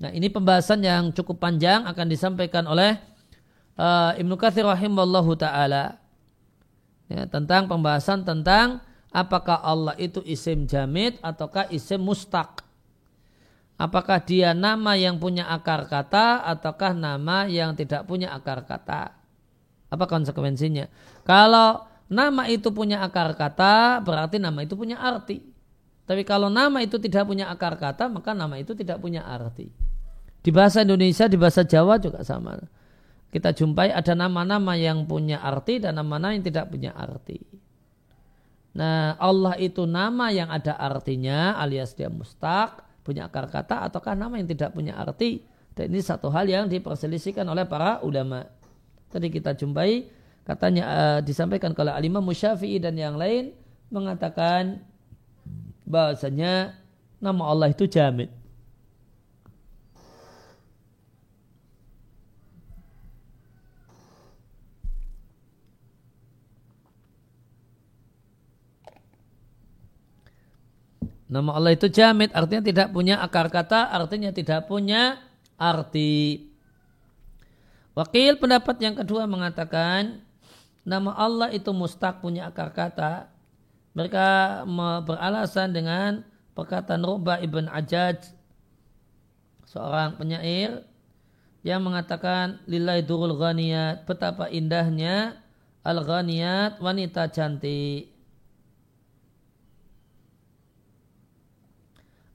Nah ini pembahasan yang cukup panjang akan disampaikan oleh uh, Ibnu Katsir rahimallahu taala ya, tentang pembahasan tentang apakah Allah itu isim jamid ataukah isim mustaq. Apakah dia nama yang punya akar kata ataukah nama yang tidak punya akar kata? Apa konsekuensinya? Kalau nama itu punya akar kata, berarti nama itu punya arti. Tapi kalau nama itu tidak punya akar kata, maka nama itu tidak punya arti. Di bahasa Indonesia, di bahasa Jawa juga sama. Kita jumpai ada nama-nama yang punya arti dan nama-nama yang tidak punya arti. Nah, Allah itu nama yang ada artinya alias dia mustaq punya akar kata ataukah nama yang tidak punya arti. Dan ini satu hal yang diperselisihkan oleh para ulama. Tadi kita jumpai katanya uh, disampaikan oleh Alimah Musyafi'i dan yang lain mengatakan bahasanya nama Allah itu jamid. Nama Allah itu jamid artinya tidak punya akar kata, artinya tidak punya arti. Wakil pendapat yang kedua mengatakan nama Allah itu mustaq punya akar kata. Mereka beralasan dengan perkataan Rubah ibn Ajaj seorang penyair yang mengatakan lillahi durul ghaniyat betapa indahnya al ghaniyat wanita cantik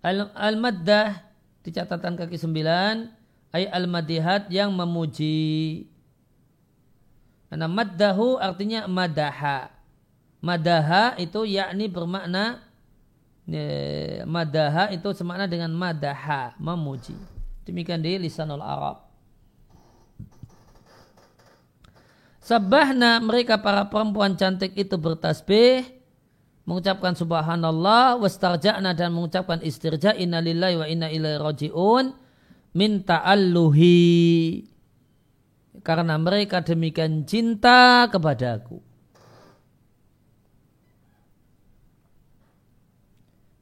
Al-maddah di catatan kaki sembilan ay al-madihat yang memuji. Karena maddahu artinya madaha. Madaha itu yakni bermakna madaha itu semakna dengan madaha, memuji. Demikian di lisanul Arab. Sabahna mereka para perempuan cantik itu bertasbih mengucapkan subhanallah wastarja'na dan mengucapkan istirja inna lillahi wa inna ilaihi rajiun minta alluhi karena mereka demikian cinta kepadaku.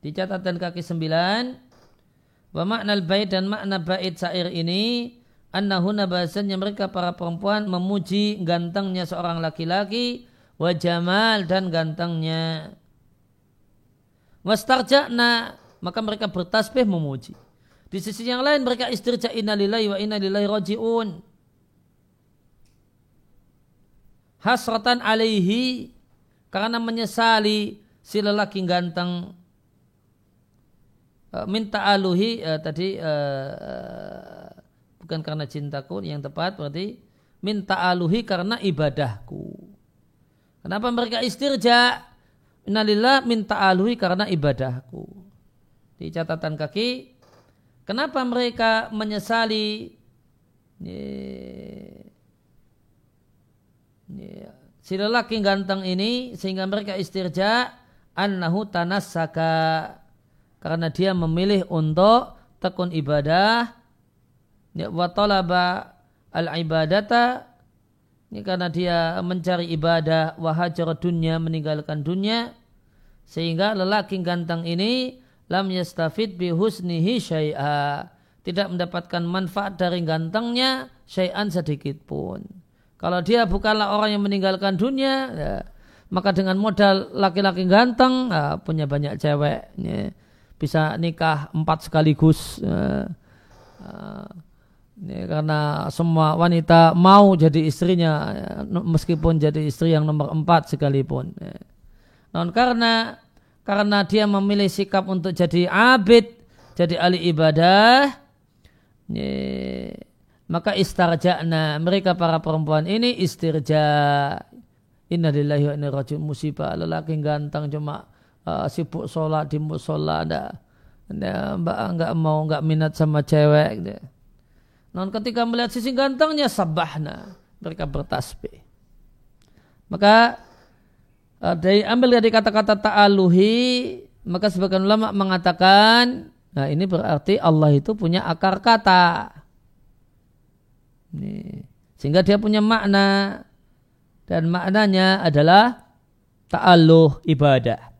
Di catatan kaki sembilan, wa makna bait dan makna bait syair ini annahuna bahasanya mereka para perempuan memuji gantengnya seorang laki-laki wa jamal dan gantengnya Wastarja'na maka mereka bertasbih memuji. Di sisi yang lain mereka istirja innalillahi wa inna ilaihi rajiun. Hasratan alaihi karena menyesali si lelaki ganteng e, minta aluhi uh, tadi uh, bukan karena cintaku yang tepat berarti minta aluhi karena ibadahku. Kenapa mereka istirja? Innalillah minta alui karena ibadahku. Di catatan kaki, kenapa mereka menyesali? Si lelaki ganteng ini sehingga mereka istirja annahu tanassaka. Karena dia memilih untuk tekun ibadah. Wa talaba al ibadata ini karena dia mencari ibadah wahajar dunia meninggalkan dunia sehingga lelaki ganteng ini lam yastafid bi husnihi syai'a tidak mendapatkan manfaat dari gantengnya syai'an sedikit pun. Kalau dia bukanlah orang yang meninggalkan dunia, ya, maka dengan modal laki-laki ganteng ya, punya banyak cewek, ya, bisa nikah empat sekaligus. Ya, ya Ya, karena semua wanita mau jadi istrinya ya, meskipun jadi istri yang nomor empat sekalipun. Ya. Non karena karena dia memilih sikap untuk jadi abid, jadi ahli ibadah, ya, maka istarja'na mereka para perempuan ini istirja innalillahi wa inna musibah lelaki ganteng cuma uh, sibuk sholat di musola ada mbak nggak mau nggak minat sama cewek gitu. Non ketika melihat sisi gantengnya sabahna mereka bertasbih. Maka uh, dari ambil dari kata-kata ta'aluhi maka sebagian ulama mengatakan nah ini berarti Allah itu punya akar kata. Ini. Sehingga dia punya makna dan maknanya adalah ta'alluh ibadah.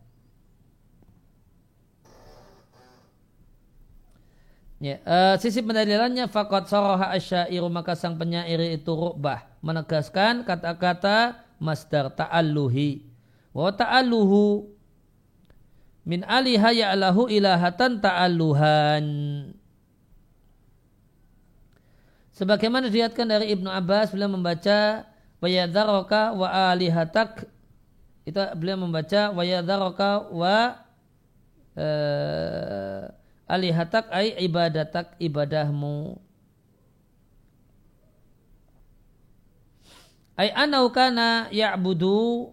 Ya, uh, sisi pendalilannya fakot soroha asyairu maka sang penyair itu rubah menegaskan kata-kata masdar ta'alluhi. Wa ta'alluhu min aliha ya'lahu ilahatan ta'alluhan. Sebagaimana dilihatkan dari Ibnu Abbas beliau membaca wa yadharaka wa alihatak. Itu beliau membaca wa yadharaka wa uh, alihatak ay ibadatak ibadahmu. Ay anau kana ya'budu.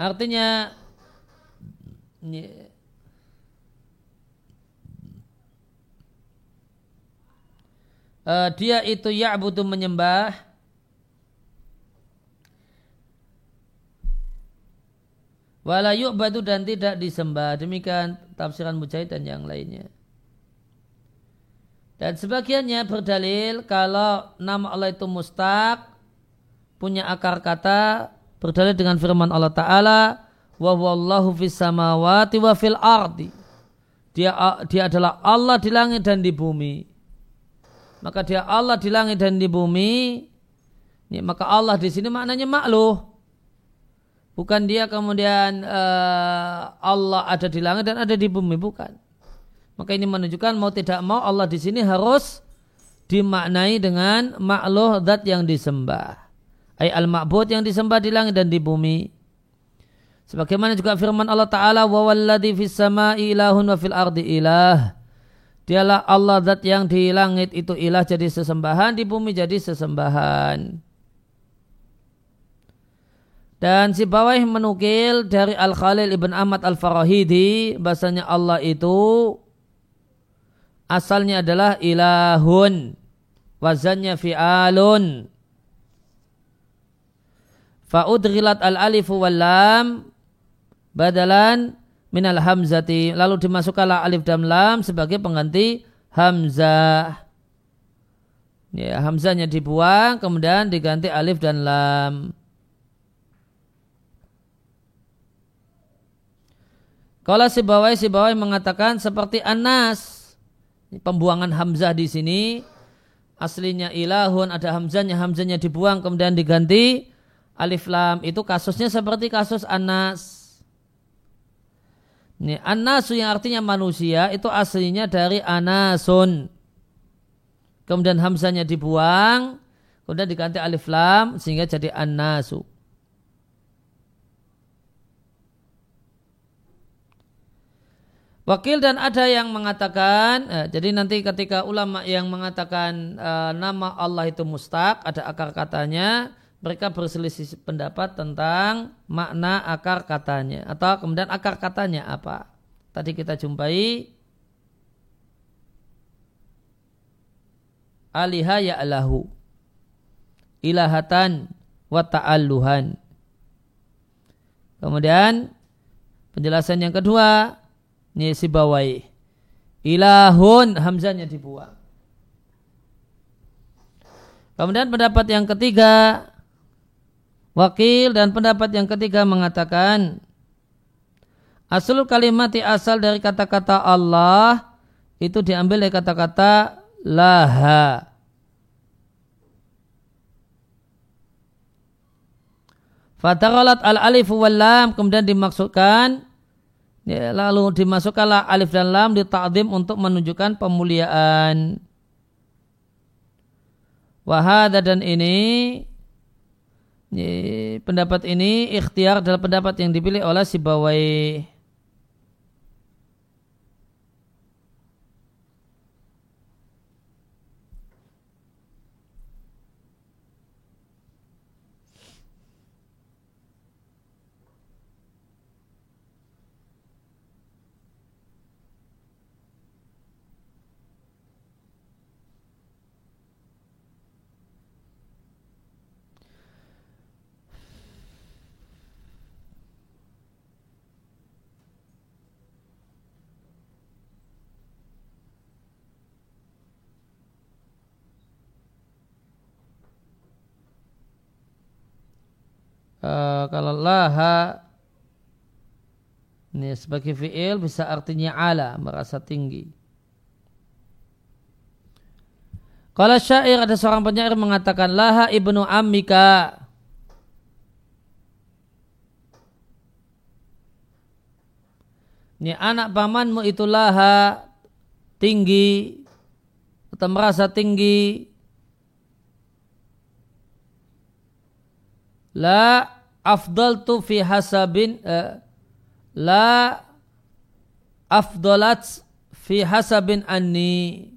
Artinya uh, dia itu ya'budu menyembah Wala yu'badu dan tidak disembah. Demikian tafsiran Mujahid dan yang lainnya. Dan sebagiannya berdalil kalau nama Allah itu mustaq, punya akar kata, berdalil dengan firman Allah Ta'ala, wa wallahu fis samawati wa fil ardi. Dia, dia adalah Allah di langit dan di bumi. Maka dia Allah di langit dan di bumi. Maka Allah di sini maknanya makhluk. Bukan dia kemudian uh, Allah ada di langit dan ada di bumi, bukan. Maka ini menunjukkan mau tidak mau Allah di sini harus dimaknai dengan makhluk zat yang disembah. Ay al-ma'bud yang disembah di langit dan di bumi. Sebagaimana juga firman Allah Ta'ala wa walladhi fis sama'i ilahun wa fil ardi ilah. Dialah Allah zat yang di langit itu ilah jadi sesembahan, di bumi jadi sesembahan. Dan si Bawai menukil dari Al-Khalil Ibn Ahmad Al-Farahidi bahasanya Allah itu asalnya adalah ilahun wazannya fi'alun. Fa'udrilat al-alifu wal lam badalan minal hamzati. Lalu dimasukkanlah alif dan lam sebagai pengganti hamzah. Ya hamzahnya dibuang kemudian diganti alif dan lam Kalau si bawai si bawai mengatakan seperti anas. Pembuangan hamzah di sini aslinya ilahun ada hamzahnya hamzahnya dibuang kemudian diganti alif lam itu kasusnya seperti kasus anas. Ini anasu yang artinya manusia itu aslinya dari anasun. Kemudian hamzahnya dibuang, kemudian diganti alif lam sehingga jadi anasu. Wakil dan ada yang mengatakan, eh, jadi nanti ketika ulama yang mengatakan eh, nama Allah itu mustaq, ada akar katanya, mereka berselisih pendapat tentang makna akar katanya atau kemudian akar katanya apa. Tadi kita jumpai aliha ya'lahu ilahatan wa ta'alluhan. Kemudian penjelasan yang kedua ini si bawai. Ilahun hamzanya dibuang. Kemudian pendapat yang ketiga wakil dan pendapat yang ketiga mengatakan asal kalimat asal dari kata-kata Allah itu diambil dari kata-kata laha. Fataralat al alif wal lam kemudian dimaksudkan Ya, lalu dimasukkanlah alif dan lam di ta'zim untuk menunjukkan pemuliaan. Wahada dan ini ya, pendapat ini ikhtiar adalah pendapat yang dipilih oleh si Bawai. Uh, kalau laha ini sebagai fi'il bisa artinya ala, merasa tinggi. Kalau syair ada seorang penyair mengatakan laha ibnu ammika Ini anak pamanmu itu laha tinggi atau merasa tinggi la afdal tu fi hasabin uh, la afdalat fi hasabin anni.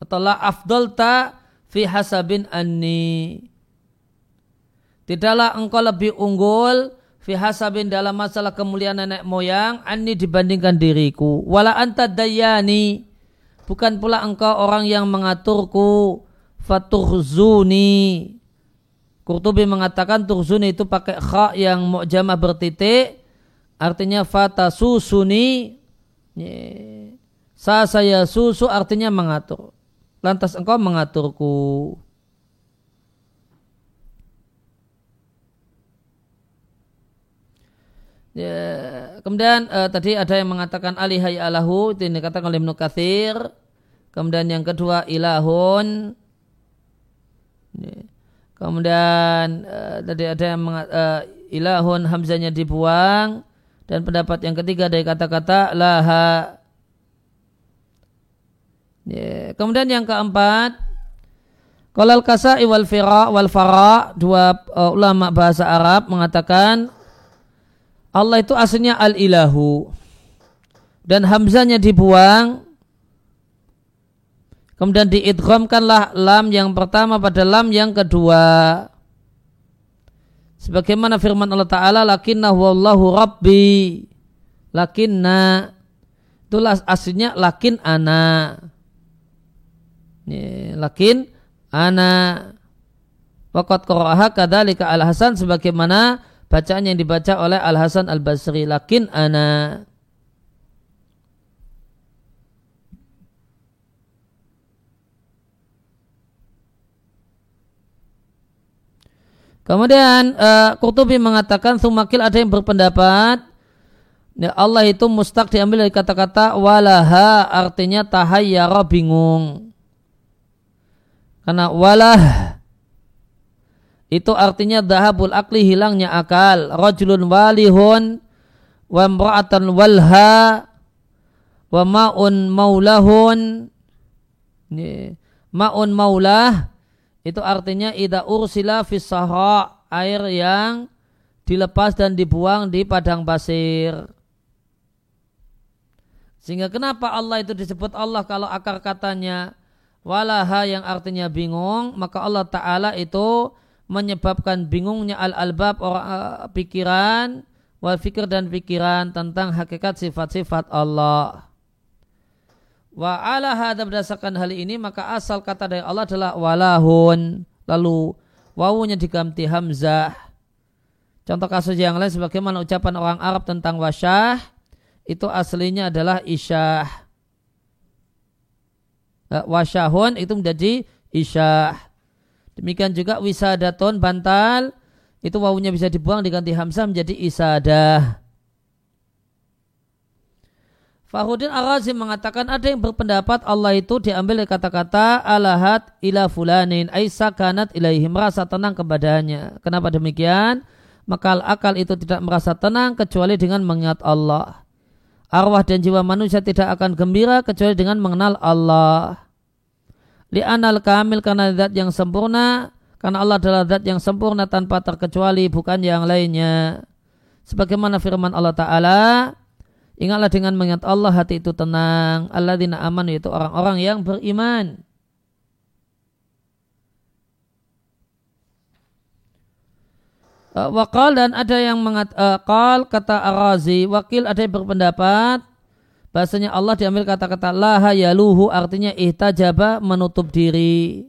Atau la afdalta fi hasabin anni. Tidaklah engkau lebih unggul fi hasabin dalam masalah kemuliaan nenek moyang anni dibandingkan diriku. Wala anta dayani. Bukan pula engkau orang yang mengaturku. Fatuhzuni Qurtubi mengatakan turzuni itu pakai kha yang mu'jamah bertitik artinya fata susuni sa saya susu artinya mengatur lantas engkau mengaturku Ya, kemudian uh, tadi ada yang mengatakan alihai alahu itu ini dikatakan oleh Ibnu Katsir. Kemudian yang kedua ilahun. Ya. Kemudian uh, tadi ada yang uh, ilahun hamzanya dibuang dan pendapat yang ketiga dari kata-kata laha. Yeah. Kemudian yang keempat Kolal kasa wal fira wal fara dua uh, ulama bahasa Arab mengatakan Allah itu aslinya al ilahu dan hamzanya dibuang Kemudian diidghamkanlah lam yang pertama pada lam yang kedua. Sebagaimana firman Allah Ta'ala, lakinna wallahu rabbi. Lakinna. Itulah aslinya lakin ana. Ini, lakin ana. Waqat qura'aha kadalika al-Hasan sebagaimana bacaan yang dibaca oleh Al-Hasan Al-Basri. Lakin ana. Kemudian uh, Qurtubi mengatakan sumakil ada yang berpendapat ya Allah itu mustaq diambil dari kata-kata walaha artinya tahayyara bingung. Karena walah itu artinya dahabul akli hilangnya akal. Rajulun walihun wa mra'atan walha wa ma'un maulahun ma'un maulah itu artinya ida ursila fis air yang dilepas dan dibuang di padang pasir. Sehingga kenapa Allah itu disebut Allah kalau akar katanya walaha yang artinya bingung, maka Allah Ta'ala itu menyebabkan bingungnya al-albab orang uh, pikiran, wal fikir dan pikiran tentang hakikat sifat-sifat Allah. Wa ala hadha berdasarkan hal ini maka asal kata dari Allah adalah walahun. Lalu wawunya diganti hamzah. Contoh kasus yang lain sebagaimana ucapan orang Arab tentang wasyah itu aslinya adalah isyah. Eh, wasyahun itu menjadi isyah. Demikian juga wisadaton bantal itu wawunya bisa dibuang diganti hamzah menjadi isadah. Fahudin Ar-Razi mengatakan ada yang berpendapat Allah itu diambil dari kata-kata alahat ila fulanin aisa kanat ilaihi merasa tenang kepadanya. Kenapa demikian? Maka akal itu tidak merasa tenang kecuali dengan mengingat Allah. Arwah dan jiwa manusia tidak akan gembira kecuali dengan mengenal Allah. Li'anal kamil karena zat yang sempurna, karena Allah adalah zat yang sempurna tanpa terkecuali bukan yang lainnya. Sebagaimana firman Allah Ta'ala, Ingatlah dengan mengingat Allah hati itu tenang. Alladzina aman yaitu orang-orang yang beriman. Uh, wakal dan ada yang mengat uh, kata Arazi wakil ada yang berpendapat bahasanya Allah diambil kata-kata laha yaluhu artinya ihtajaba menutup diri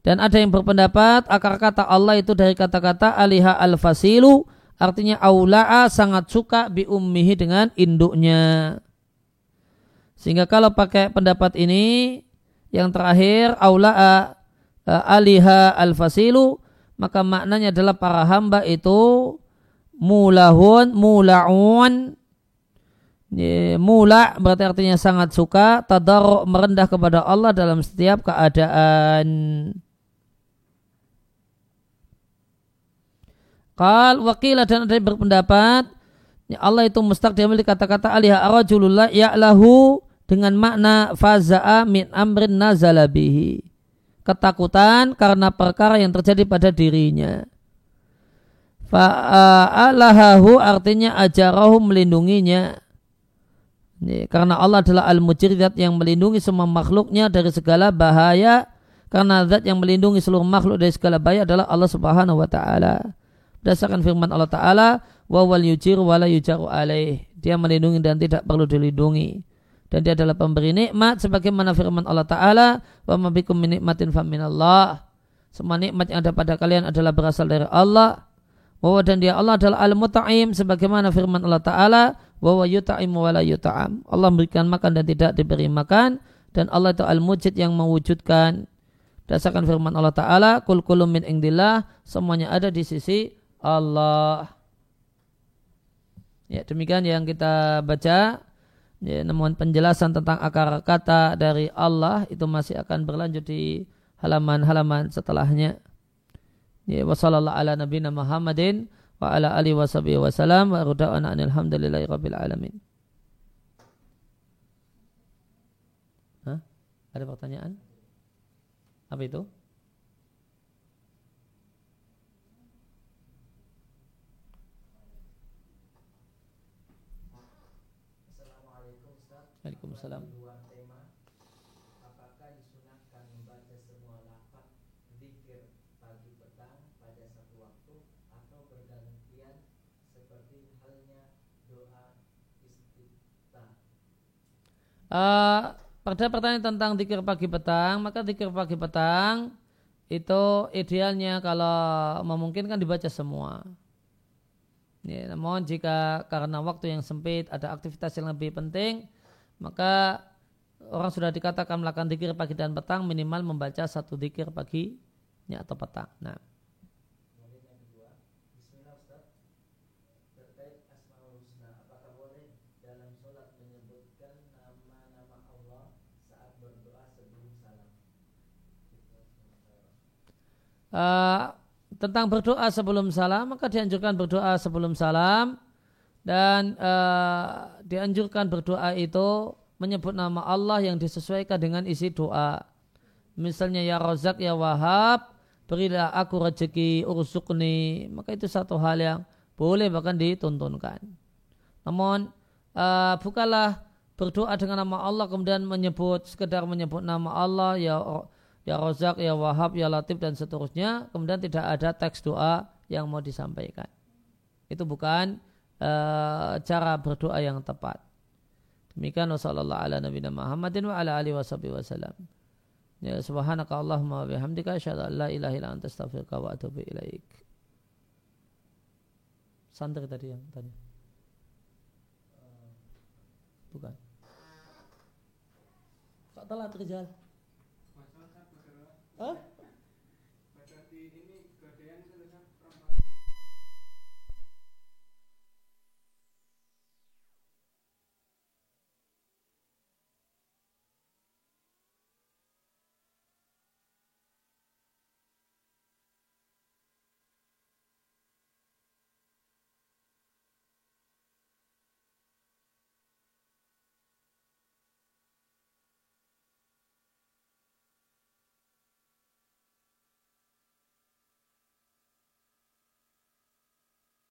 dan ada yang berpendapat akar kata Allah itu dari kata-kata aliha al-fasilu Artinya aula'a sangat suka bi ummihi dengan induknya. Sehingga kalau pakai pendapat ini yang terakhir aula'a uh, aliha al-fasilu maka maknanya adalah para hamba itu mulahun, mulaun, mula berarti artinya sangat suka, tadaruk merendah kepada Allah dalam setiap keadaan. Kal wakilah dan ada yang berpendapat ya Allah itu mustaq diambil kata-kata alihah arajulullah ya'lahu dengan makna faza'a min amrin nazalabihi ketakutan karena perkara yang terjadi pada dirinya. Fa'alahahu artinya ajarahu melindunginya. Ini, karena Allah adalah al-mujridat yang melindungi semua makhluknya dari segala bahaya. Karena zat yang melindungi seluruh makhluk dari segala bahaya adalah Allah subhanahu wa ta'ala. Berdasarkan firman Allah ta'ala, wa wal yujir wa la yujaru alaih. Dia melindungi dan tidak perlu dilindungi. Dan dia adalah pemberi nikmat sebagaimana firman Allah taala wa mabikum min nikmatin faminallah semua nikmat yang ada pada kalian adalah berasal dari Allah. Bahwa dan dia Allah adalah al-muta'im sebagaimana firman Allah taala bahwa yuta'im wa la yuta'am Allah memberikan makan dan tidak diberi makan dan Allah itu al-mujid yang mewujudkan. Berdasarkan firman Allah taala kul kulum min indillah. Semuanya ada di sisi Allah ya demikian yang kita baca Ya, namun penjelasan tentang akar kata dari Allah itu masih akan berlanjut di halaman-halaman setelahnya. Ya, wasallallahu ala nabiyina Muhammadin wa ala alihi washabihi wasallam wa ruda'ana alhamdulillahi rabbil alamin. Hah? Ada pertanyaan? Apa itu? Waalaikumsalam. Dua tema, apakah disunahkan membaca semua lafaz zikir pagi petang pada satu waktu atau bergantian seperti halnya doa istiftah? Uh, pada pertanyaan tentang zikir pagi petang, maka zikir pagi petang itu idealnya kalau memungkinkan dibaca semua. Ya, namun jika karena waktu yang sempit ada aktivitas yang lebih penting, maka orang sudah dikatakan melakukan dikir pagi dan petang minimal membaca satu dikir paginya atau petang. Nah. Uh, tentang berdoa sebelum salam maka dianjurkan berdoa sebelum salam dan uh, dianjurkan berdoa itu menyebut nama Allah yang disesuaikan dengan isi doa. Misalnya ya Rozak ya Wahab, berilah aku rezeki ursukni, maka itu satu hal yang boleh bahkan dituntunkan. Namun uh, bukalah berdoa dengan nama Allah kemudian menyebut sekedar menyebut nama Allah ya ya Rozak ya Wahab ya Latif dan seterusnya kemudian tidak ada teks doa yang mau disampaikan. Itu bukan uh, cara berdoa yang tepat. Demikian wasallallahu ala nabiyina Muhammadin wa ala alihi wasallam. Ya subhanaka Allahumma wa bihamdika asyhadu an la ilaha illa anta astaghfiruka wa atubu ilaik. Santri tadi yang tanya. Bukan. Kok telat Rizal? Hah?